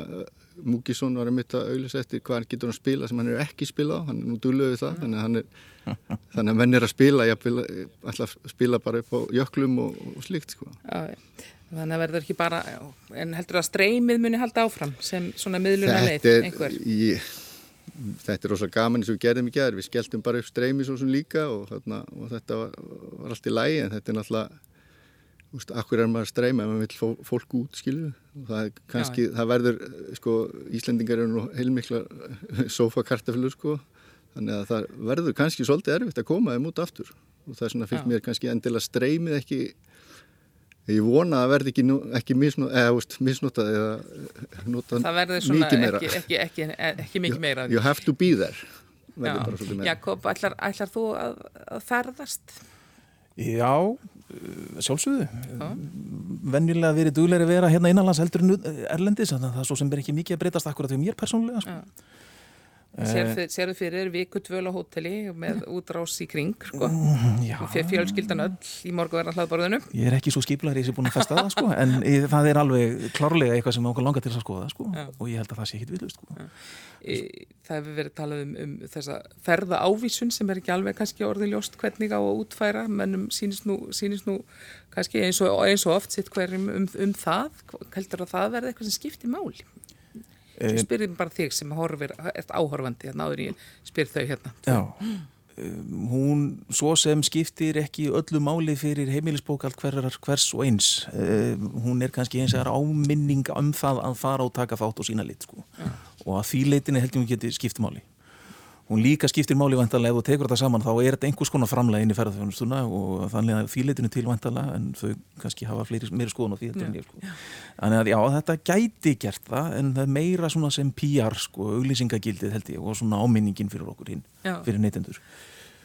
Múkisson var að mitta auðvitað eftir hvað hann getur að spila sem hann er ekki spilað hann er nú dúluð við það þannig að, er, þannig að menn er að spila ég ætla að spila bara upp á jöklum og, og slíkt sko. Já, þannig að verður ekki bara en heldur að streymið muni halda áfram sem svona miðluna leið einhver ég, Þetta er rosalega gaman eins og við gerðum í gerð við skelltum bara upp streymið svo sem líka og, þarna, og þetta var, var allt í lægi en þetta er náttúrulega Úst, akkur er maður að streyma ef maður vil fólk út, skilju. Það, kannski, það verður, sko, Íslendingar eru nú heilmikla sofakartaflur, sko. Þannig að það verður kannski svolítið erfitt að koma þeim út aftur. Og það er svona fyrst Já. mér kannski endilega streymið ekki Ég vona að það verði ekki, nú, ekki misnó, eða, veist, misnotað eða eh, notað verður mikið meira. ekki, ekki, ekki, ekki mikið meira. You have to be there. verður meira. Jakob, ætlar, ætlar þú að, að ferðast? Já, uh, sjálfsögðu. Venjulega verið duglegri að vera hérna innanlands heldur en erlendis, þannig að það er svo sem er ekki mikið að breytast akkurat hjá mér persónulega. Sko. Eh. Sérðu fyrir viku dvöl á hóteli með útrás í kring, sko? Já, Fjö- Fjölskyldan öll í morgunverðan hlaðborðinu. ég er ekki svo skiplar í þessi búin að festa það, sko, en það er alveg klárlega eitthvað sem okkur langar til að skoða, sko, og ég held að það sé ekkit viðlust, sko. Það hefur verið talað um, um þessa ferða ávísun sem er ekki alveg kannski orðin ljóst hvernig á að útfæra, mennum sínist nú, sínist nú kannski eins og, eins og oft sitt hverjum um, um það. Heldur að það verði eitthvað sem skiptir máli? Eh, Svo spyrir bara þig sem horfir, ert áhorfandi, hérna áður ég spyr þau hérna. Já, um, hún svo sem skiptir ekki öllu máli fyrir heimilisbókald hverjar, hvers og eins. Um, hún er kannski eins og áminning um það að fara og taka þátt og sína lit, sko. Og að því leitinni held ég hún geti skipt máli. Hún líka skiptir máli vantarlega ef þú tekur þetta saman þá er þetta einhvers konar framlega inn í ferðarþjónustuna og þannig að því leitinu til vantarlega en þau kannski hafa fleiri, meiri skoðun á því en ég sko. Þannig að já, þetta gæti gert það en það er meira svona sem PR sko, auglýsingagildið held ég og svona áminningin fyrir okkur hinn, Já. fyrir neytendur.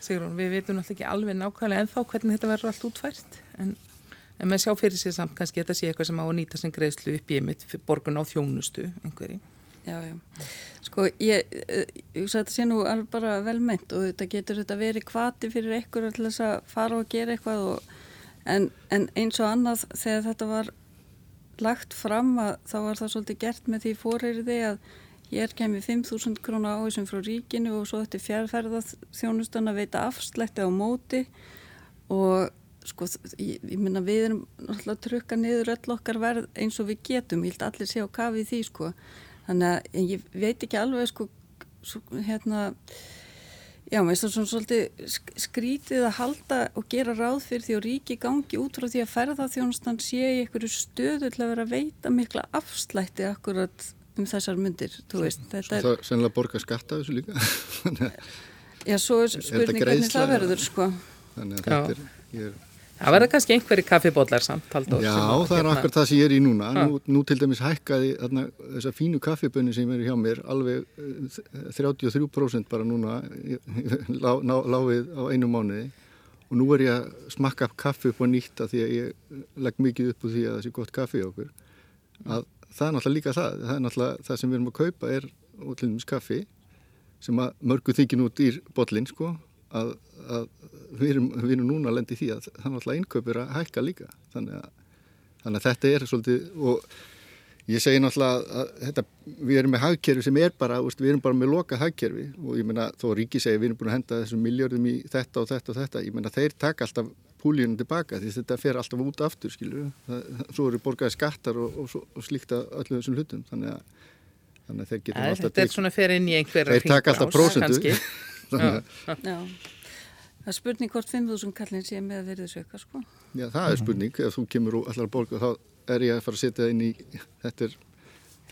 Sigrún, við veitum náttúrulega ekki alveg nákvæmlega ennþá hvernig þetta verður allt útfært en, en með sjá fyrir sér samt kannski þetta sé eitthvað sem á að nýta sem greiðslu upp í borgun á þjónustu einhverji. Já, já. Sko, ég, ég hugsa að þetta sé nú alveg bara vel meint og þetta getur þetta verið kvati fyrir einhverju til þess að fara og gera eitthvað og, en, en eins og annað þegar þetta var lagt fram að þá var það svolítið gert með því fóreyriði að hér kemur 5.000 krónu áhersum frá ríkinu og svo þetta fjárferðað þjónustan að veita afslætti á móti og sko, ég, ég minna við erum náttúrulega að trukka niður öll okkar verð eins og við getum, ég held allir sé á kafi í því sko þannig að en ég veit ekki alveg sko, hérna já, mér finnst það svona svolítið sk- skrítið að halda og gera ráð fyrir því og ríki gangi út frá því að ferðarþjónustan sé í einhverju stöðu til að vera að veita mikla afslætti akkurat um þessar myndir, þú veist, þetta er Það er sennilega borga skatta þessu líka. Já, svo er spurning hvernig það verður sko Þannig að þetta er, ég er Það verður kannski einhverji kaffibólar samt Halldór, Já, það er hérna, akkur það sem ég er í núna. Nú, nú til dæmis hækkaði þarna, þessar fínu kaffibönni sem eru hjá mér alveg eh, 33% bara núna lá, ná, láfið á einu mánuði og nú er ég að smakka kaffi upp á nýtt að því að ég legg mikið upp úr því að það sé gott kaffi á okkur. Að það er náttúrulega líka það. Það er náttúrulega það sem við erum að kaupa er dæmis kaffi sem að mörgu þykir nú dýr bollin sko að, að við, erum, við erum núna að lendi því að það er náttúrulega innkaupir að hækka líka. Þannig að, þannig að þetta er svolítið og ég segi náttúrulega að þetta, við erum með hagkerfi sem er bara, við erum bara með loka hagkerfi. Og ég meina þó ríki segi við erum búin að henda þessum miljardum í þetta og þetta og þetta. Ég meina þeir taka alltaf púlíunum tilbaka því þetta fer alltaf út aftur það, svo eru borgaði skattar og, og, og, og slíkt að öllu þessum hlutum. Þannig að, þannig að þeir geta alltaf Þetta er svona fyrir inn í einhverja Þeir taka alltaf hringrás, kannski. það er spurning hvort 5.000 kallin sé með að verið söka sko. Já, það er spurning. Ef þú kemur og allar að borga þá er ég að fara að setja það inn í þetta er,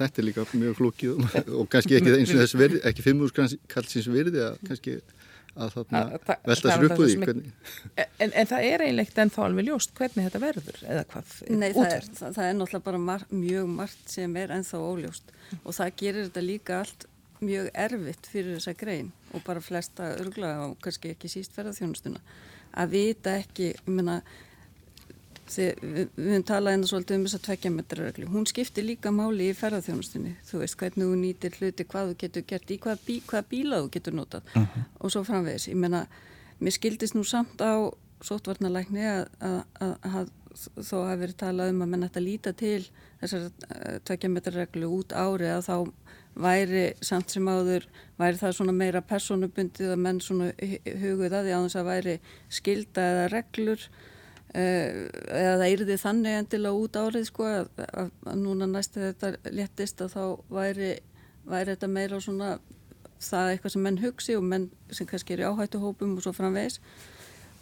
þetta er líka mjög flókið og, og kannski ekki eins og þess verði, ekki 5.000 kallsins virði að kannski að þarna velta sér upp úr því. En, en það er eiginlegt ennþá alveg ljóst hvernig þetta verður eða hvað Nei, það er, það, það er náttúrulega bara mar mjög margt sem er ennþá óljóst. Og það gerir þetta líka allt mjög erfitt fyrir þessa grein og bara flesta örgla og kannski ekki síst ferðarþjónustuna að vita ekki, ég meina Þið, við, höfum talað einnig svolítið um þess að tvekja metrarreglu. Hún skiptir líka máli í ferðarþjónustunni. Þú veist hvernig þú nýtir hluti, hvað þú getur gert, í hvað, bí, hvað bíla þú getur notað og svo framvegis. Ég meina, mér skildist nú samt á sótvarnalækni að, þó hafi verið talað um að menn ætti að líta til þessar uh, tvekja metrarreglu út ári að þá væri samt sem áður, væri það svona meira personubundið að menn svona hu- huguð að því að þess að væri skilda eða reglur Uh, eða það yrði þannig endilega út árið sko að, að, að núna næstu þetta léttist að þá væri, væri þetta meira svona það eitthvað sem menn hugsi og menn sem kannski er í áhættuhópum og svo framvegis.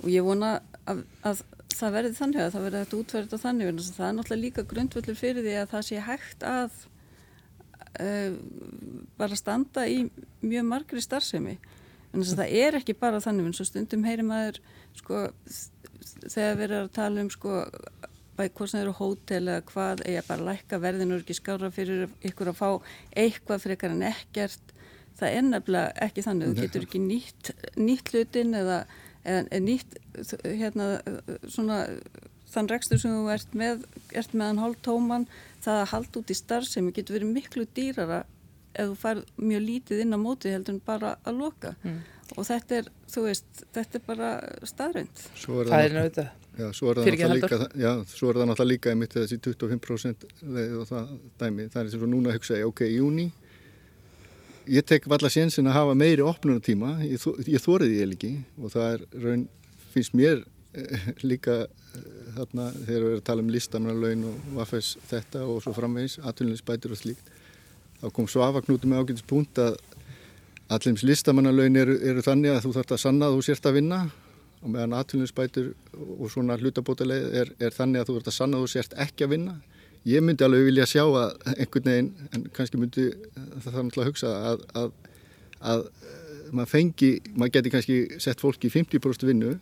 Og ég vona að, að það verði þannig að það verði þetta útverðið þannig en það er náttúrulega líka grundvöldur fyrir því að það sé hægt að uh, bara standa í mjög margri starfsemi. En þess að það er ekki bara þannig en svo stundum heyri maður sko þegar við erum að tala um sko hvort sem eru hótel eða hvað, eða bara lækka verðinu ekki skára fyrir ykkur að fá eitthvað frekar en ekkert. Það er nefnilega ekki þannig, þú getur ekki nýtt, nýtt hlutin eða, eða nýtt hérna svona þann rekstur sem þú ert með, ert meðan hálf tóman, það að halda út í starf sem getur verið miklu dýrara ef þú fær mjög lítið inn á móti heldur en bara að loka. Mm. og þetta er, þú veist, þetta er bara staðrönd. Það er náttúrulega Já, svo er það náttúrulega líka, já, svo er það náttúrulega líka einmitt þessi 25% leið og það dæmi, það er sem svo núna að hugsa, ok, í júni ég tek valla sénsinn að hafa meiri opnunatíma, ég, ég þóriði ég líki og það er raun, finnst mér líka eh, þarna þegar við erum að tala um listamannalaun og vaffes þetta og svo framvegis, atvinninsbætur og slíkt, þá kom Svavaknúti með ágætis punkt að allims listamannalaun eru, eru þannig að þú þarfst að sanna að þú sérst að vinna og meðan atvinninsbætur og svona hlutabótaleið er, er þannig að þú ert að sanna að þú sért ekki að vinna. Ég myndi alveg vilja sjá að einhvern veginn, en kannski myndi það þarf náttúrulega að hugsa að, að, að maður fengi, maður geti kannski sett fólki í 50% vinnu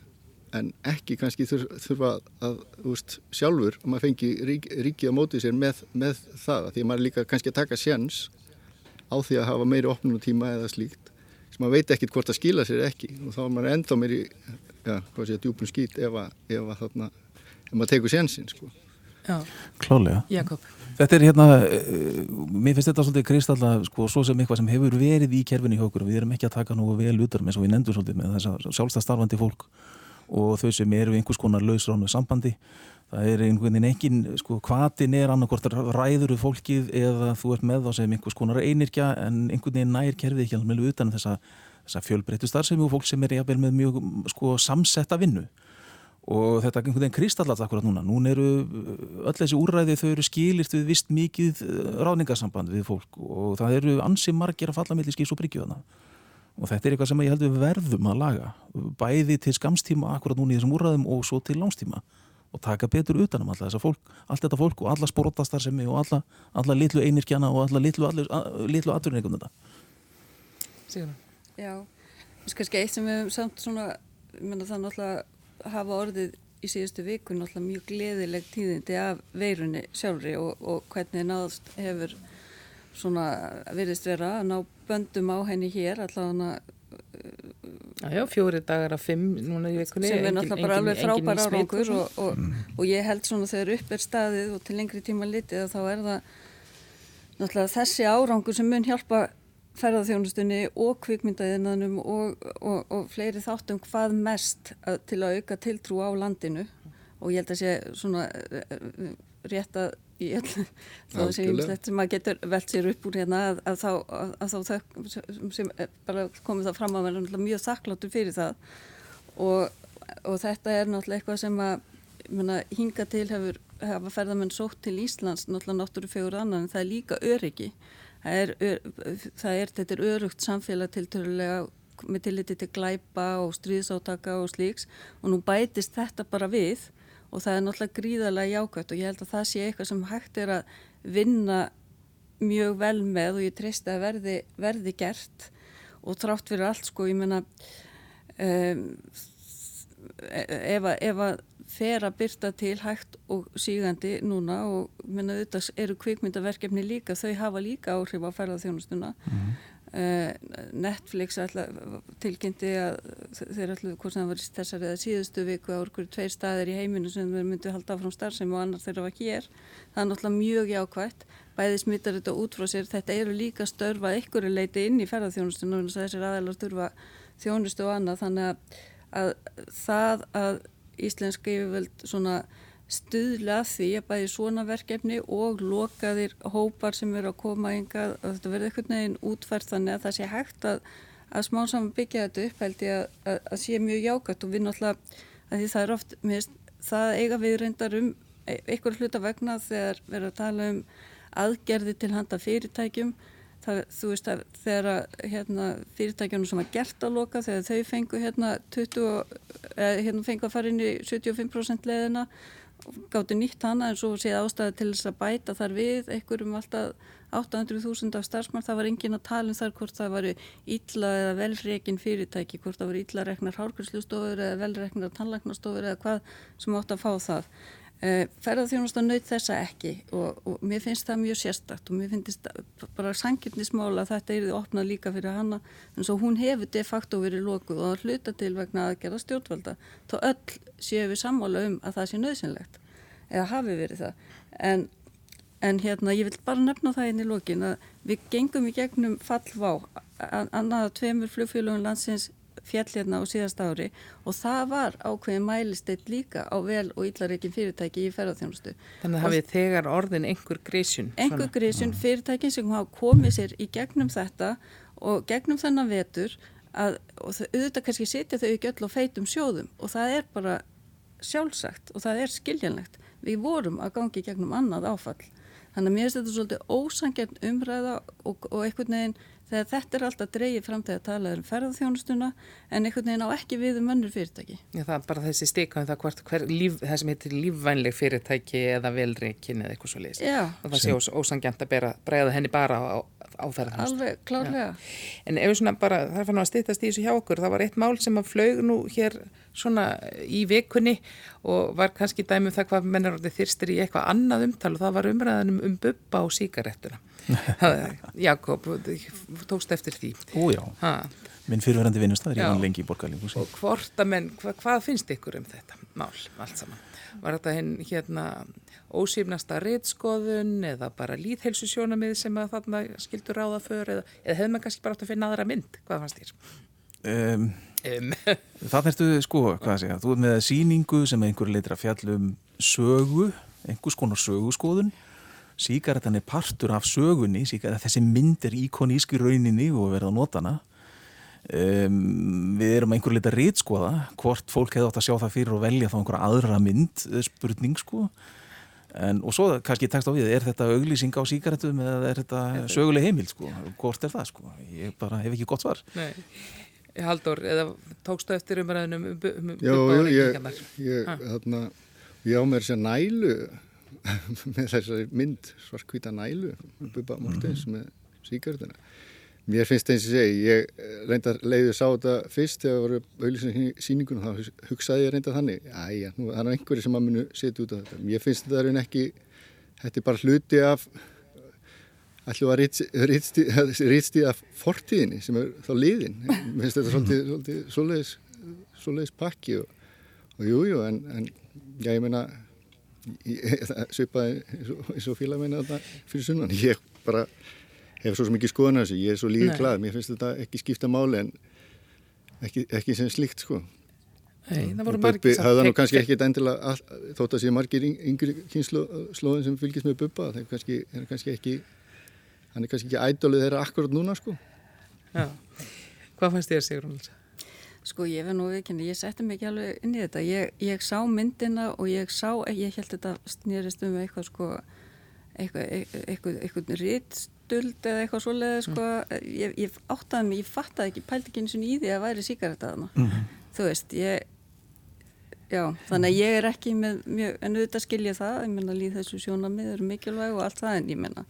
en ekki kannski þurfa að, veist, sjálfur að maður fengi rík, ríkið á mótið sér með, með það. Því að maður líka kannski að taka sjans á því að hafa meiri opnunutíma eða slíkt sem maður veit ekkit hvort að skila sér ekki og þá er maður ennþá meiri já, hvað sé að djúpun skýt ef að, ef að þarna, ef maður tegur sénsinn sko. Já, klálega. Jakob. Þetta er hérna, uh, mér finnst þetta svolítið kristalla, sko, svo sem eitthvað sem hefur verið í kerfinni hjá okkur og við erum ekki að taka nú vel út af eins og við nefndum svolítið með þess að sjálfstæðstarfandi fólk og þau sem eru einhvers konar lausránu sambandi. Það er einhvern veginn engin, sko, hvaðin er annarkort ræður fólkið eða þú ert með þá sem einhvers konar einirkja en einhvern veginn nær kerfið ekki alveg með utan þessa þessa fjölbreyttu starfsemi og fólk sem er jafnvel með mjög sko, samsetta vinnu. Og þetta er einhvern veginn kristallast akkurat núna. Nún eru öll þessi úræði þau eru skilirt við vist mikið ráðningarsamband við fólk og það eru ansi margir að falla mellir skís og bryggjöðana og þetta er eitthvað sem ég held við verðum að laga bæði til skamstíma akkurat núna í þessum úræðum og svo til lánstíma. Og taka betur utanum alltaf þessa fólk allt þetta fólk og alla sporotastarðsemi og alla, alla litlu einirkjana og alla litlu, litlu aturinn Sigur Já, það er kannski eitt sem við hefum samt svona, ég menna það náttúrulega hafa orðið í síðustu viku náttúrulega mjög gleðileg tíðindi af veirunni sjálfri og, og hvernig náðast hefur svona veriðst vera að ná böndum á henni hér allavega Já, fjóri dagar af fimm núna í vikunni. Sem er náttúrulega bara alveg frábær árangur og, og, mm. og ég held svona þegar upp er staðið og til lengri tíma litið þá er það náttúrulega þessi árangur sem mun hjálpa ferðarþjónustunni og kvikmyndaðinanum og, og, og fleiri þáttum hvað mest að, til að auka tiltrú á landinu og ég held að sé svona uh, rétt að ég þá sem maður getur velt sér upp úr hérna að, að þá, að þá þau sem bara komið það fram að vera mjög þakkláttur fyrir það. Og, og þetta er náttúrulega eitthvað sem að mena, hinga til hefur hafa ferðarmenn sótt til Íslands náttúrulega náttúrulega fegur annan en það er líka öryggi. Það er, það er, þetta er örugt samfélag tiltörulega með tilliti til glæpa og stríðsátaka og slíks og nú bætist þetta bara við og það er náttúrulega gríðarlega jákvæmt og ég held að það sé eitthvað sem hægt er að vinna mjög vel með og ég treysti að verði, verði gert og trátt fyrir allt sko ég menna um, ef að fer að byrta til hægt og sígandi núna og minna auðvitað eru kvikmyndaverkefni líka, þau hafa líka áhrif á ferðarþjónustuna mm -hmm. Uh, Netflix tilkynnti að þeir ætlu hvort sem það var þessari eða síðustu viku á okkur tveir staðir í heiminu sem þeir myndu halda áfram starfsemi og annar þeirra var hér. Það er náttúrulega mjög jákvægt bæði smittar þetta út frá sér, þetta eru líka störfa ykkur leiti inn í ferðarþjónustuna þessir aðeins störfa þjónustu og annað. Þannig að, að það að íslensk yfirvöld svona stuðla því að bæði svona verkefni og lokaðir hópar sem eru að koma yngað og þetta verður eitthvað neginn útfært þannig að það sé hægt að, að smá saman byggja þetta upp held ég að, að, að sé mjög jágat og við náttúrulega að því það er oft, minnst, það eiga við reyndar um e, einhver hluta vegna þegar verður að tala um aðgerði til handa fyrirtækjum. Það, þú veist að þegar hérna, fyrirtækjunum sem var gert að loka þegar þau fengu hérna, 20, eh, hérna fengu að fara inn í 75% leðina gáttu nýtt hana en svo séð ástæði til þess að bæta þar við einhverjum alltaf 800.000 af starfsmann. Það var engin að tala um þar hvort það varu ítla eða velreikin fyrirtæki hvort það voru ítla reknar hálfgjörslustofur eða velreknar tannlagnastofur eða hvað sem átt að fá það ferðarþjónustan naut þessa ekki og, og mér finnst það mjög sérstakt og mér finnst bara sangirnismála að þetta er því opnað líka fyrir hana en svo hún hefur de facto verið lókuð og hluta til vegna að gera stjórnvalda þá öll séu við sammála um að það sé nöðsynlegt eða hafi verið það. En, en hérna ég vil bara nefna það inn í lókin að við gengum í gegnum fallvá annað tveimur flugfélagum landsins fjall hérna á síðast ári og það var ákveðin mælisteitt líka á vel og yllarreikin fyrirtæki í ferðarþjónustu. Þannig að hafið þegar orðin einhver grísun? Einhver grísun fyrirtæki sem hafa komið sér í gegnum þetta og gegnum þennan vetur að, auðvitað kannski setja þau ekki öll á feitum sjóðum og það er bara sjálfsagt og það er skiljanlegt. Við vorum að gangi gegnum annað áfall. Þannig að mér finnst þetta svolítið ósangjart umræða og, og einhvern veginn þegar þetta er alltaf dreyið fram til að tala um ferðarþjónustuna en einhvern veginn á ekki við um önnur fyrirtæki. Já, það er bara þessi stikam það, hvort, hver, líf, það sem heitir lífvænleg fyrirtæki eða velreikin eða eitthvað svo leiðist. Og það sé ós, ósangjant að bera, bregða henni bara á, á ferðarþjónustu. Alveg, klárlega. Já. En ef við svona bara, það er fann að stýttast í þessu hjá okkur, það var eitt mál sem að flög nú hér svona í vikunni og var kannski dæmið um það hvað menn er orðið þyrstir í eitthvað annað umtal og það var umræðanum um buppa og síkarettuna. Jakob, tókst eftir því. Ójá, minn fyrirverandi vinnustæður, ég var lengi í borgarlingu. Og hvort að menn, hva, hvað finnst ykkur um þetta mál, allt saman? Var þetta hinn hérna ósýfnasta reitskoðun eða bara líðhelsusjónamið sem að þarna skildur ráða för eða, eða hefði maður kannski bara átt að finna aðra mynd? Hvað fannst þér? Um, um. það ertu, sko, hvað segja, þú er með síningu sem einhver leitur að fjallum sögu, einhvers konar söguskoðun síkaretan er partur af sögunni síkaretan, þessi mynd er íkonísk í rauninni og verða að nota hana. Um, við erum einhver leita rítskoða hvort fólk hefði átt að sjá það fyrir og velja þá einhverja aðra mynd spurning sko. En, og svo kannski tekst á við, er þetta auglýsing á síkaretum eða er þetta söguleg heimil sko, hvort er það sko? Ég bara hef ekki gott svar. Nei. Haldur, eða tókstu eftir umræðinum um, um, um Já, ég, ég, þarna, ég á mér sér nælu með þessari mynd svarkvita nælu Bubba Mortens mm -hmm. með síkjörðuna mér finnst eins og segi ég reyndar leiði sá þetta fyrst þegar það voru auðvitað síningunum þá hugsaði ég reynda þannig já, það er einhverju sem að munu setja út af þetta. Mér finnst þetta er ekki þetta er bara hluti af ætlum að rýtsti af fortíðinni sem er þá liðin. Mér finnst þetta svolítið, svolítið svoleiðis, svoleiðis pakki og, og jújú jú, en, en já, ég meina svipaði eins og félag meina þetta fyrir sunnan. Ég bara hef svo mikið skoðan þessu. Ég er svo líka glad, mér finnst þetta ekki skipta máli en ekki, ekki sem slikt sko. Nei, það voru margir Það er nú kannski ekkit endilega þótt að sé margir yngri kynnslóðin sem fylgist með Bubba það er kannski, er kannski ekki hann er kannski ekki ædolið þeirra akkurat núna sko. Já, hvað fannst þér Sigrun? Sko ég verð nú viðkynni, ég setti mig ekki alveg inn í þetta. Ég, ég sá myndina og ég sá, ég held þetta snýrist um eitthvað sko, eitthvað, eitthvað, eitthvað, eitthvað rittstuld eða eitthvað svoleiði sko. Mm. Ég, ég áttaði mig, ég fattaði ekki, pældi ekki eins og því að væri síkaretaðana. Mm. Þú veist, ég, já, þannig að ég er ekki með mjög, en auðvitað skilja það, ég menna líð þessu sjónamið eru mikilvæg og allt það en ég menna.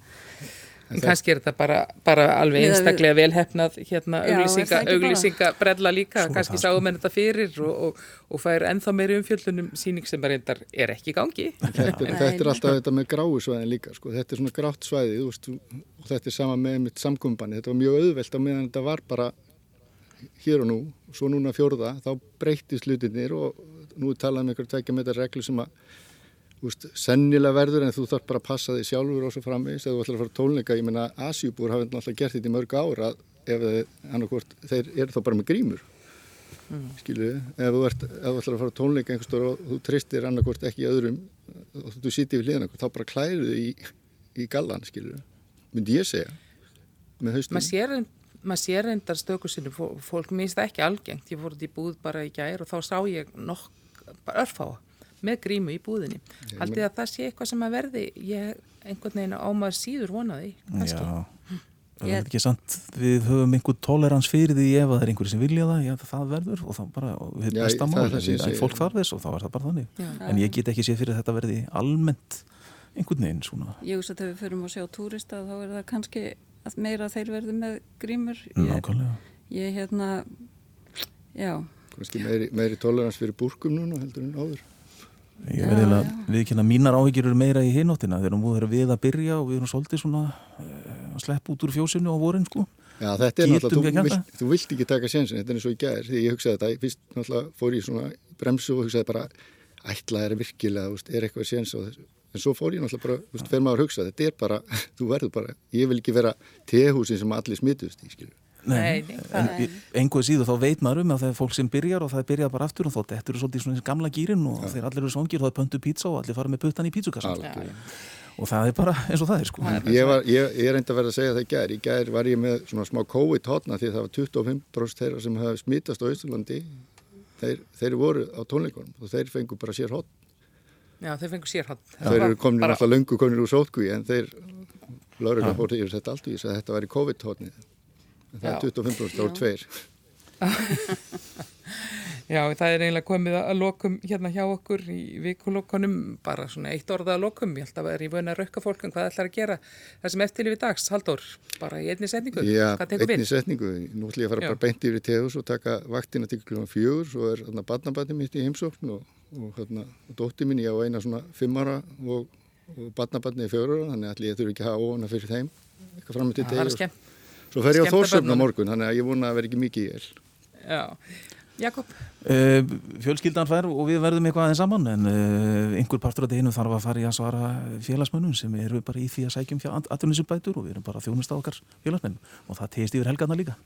En kannski er þetta bara, bara alveg einstaklega velhefnað hérna auglýsinga, auglýsinga brella líka, Svo kannski sáum henni þetta fyrir og, og, og fær ennþá meiri umfjöldunum síning sem reyndar er ekki í gangi. Þetta, þetta er alltaf þetta með gráu svæðin líka, sko. þetta er svona grátt svæði veist, og þetta er sama með mitt samkumbani, þetta var mjög auðvelt á meðan þetta var bara hér og nú, svo núna fjórða, þá breytist hlutinir og nú talaðum við einhverjum tvekja með þetta reglu sem að Úst, sennilega verður en þú þarf bara að passa þig sjálfur og svo framvegist ef þú ætlar að fara tónleika ég menna Asjúbúr hafa alltaf gert þetta í mörg ára ef annarkort, þeir eru þá bara með grímur. Mm. skiluðu ef þú, ert, ef þú ætlar að fara tónleika einhverstor og þú tristir annarkort ekki öðrum og þú sittir við hliðan þá bara þig í, í gallan skiluðu, myndi ég segja með haustum maður sér reyndar stökusinu fólk minnst ekki algengt, ég fór út í búð bara í gær og þá sá ég nokk bara örfáa með grímu í búðinni. Haldið að það sé eitthvað sem að verði, ég einhvern veginn ámaður síður vonaði, kannski. Já, það verður ekki sant, við höfum einhver tolerans fyrir því ef það er einhverju sem vilja það, já það verður og það bara, við erum besta mál, en fólk þarf þess og þá er það bara þannig. Já. En ég get ekki séð fyrir þetta verði almennt einhvern veginn svona. Ég veist að þegar við förum að sjá túrista þá er það kannski meira að þeir verði með grímur. Nákvæmlega. Ég, ég hérna, já. Kannski meiri, meiri tolerans fyrir búrkum núna heldur en áður. Ég verði að viðkynna mínar áhyggjur eru meira í hinóttina. Þegar nú erum við að byrja og við erum svolítið svona uh, að sleppa út úr fjósinu á vorin sko. Já, þetta er Getum náttúrulega, þú, vilt, þú vilt ekki taka sénsin, þetta er eins og í gæðir, því ég hugsaði þetta, fyrst náttúrulega fór ég svona bremsu og hugsaði bara, ætla er virkilega, veist, er eitthvað séns á þessu, en svo fór ég náttúrulega bara, þú veist, fer maður að hugsa, þetta er bara, þú verður bara, ég vil ekki vera tehúsin sem allir smitust í, skilju. Nei, en einhverju síðu þá veit maður um að það er fólk sem byrjar og það byrjar bara aftur og þá dettur svolítið í svona gamla gýrin og þeir allir eru svangir og það er pöntu pizza og allir fara með puttan í pizzukassan Algjörlega. og það er bara eins og það er sko. Ég, var, ég, ég er enda að vera að segja það í gær. Í gær var ég með svona smá COVID-hotna því það var 25% þeirra sem hafa smitast á Íslandi. Þeir, þeir voru á tónleikunum og þeir fengu bara sér hotn. Já, þeir fengur sérhatt. Þeir eru komin alltaf löngu komin úr sótkví en þeir, Lörgum fór Það er Já. 25% það voru tveir. Já, það er eiginlega komið að lokum hérna hjá okkur í vikulokkunum, bara svona eitt orða að lokum. Ég held að vera í vöna að rauka fólk um hvað ætlar að gera það sem eftir lífi dags, Halldór, bara í einni setningu. Já, hvað einni við? setningu. Nú ætlum ég að fara Já. bara beint yfir í tegus og taka vaktina til klukkan fjögur, svo er þarna barnabatni mitt í heimsókn og, og hérna, dótti mín, ég á eina svona fimm ára og, og barnabatni í fjögur ára, þannig að ég þurfi ekki að hafa óvana fyrir þeim, eitthvað fram Svo fer ég á skemmta Þórsöfn á börnunum. morgun, þannig að ég vona að vera ekki mikið í el. Já. Jakob, Uh, fjölskyldan fær og við verðum eitthvað aðeins saman en uh, einhver partur af deginu þarf að fara í að svara félagsmönnum sem eru bara í því að sækjum atvinninsubætur og við erum bara að þjónusta okkar félagsmenn og það tegist yfir helgarna líka.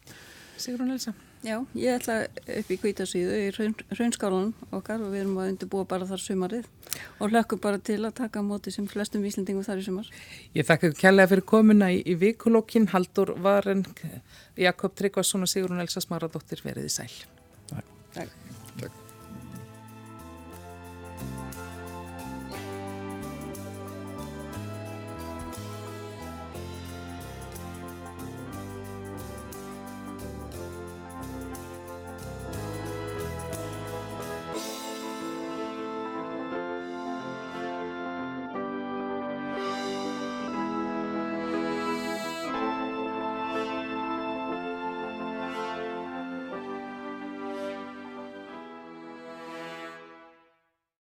Sigrun Elsa. Já, ég ætla upp í kvítasíðu í raun, raunskálanum okkar og við erum að undirbúa bara þar sumarið og hlökkum bara til að taka á móti sem flestum víslendingum þar í sumar. Ég þakka kærlega fyrir komuna í, í vikulokkin, Halldór Varen, Jakob Tryggvason og Sigrun Elsa Smaradóttir veriði sæl. Takk.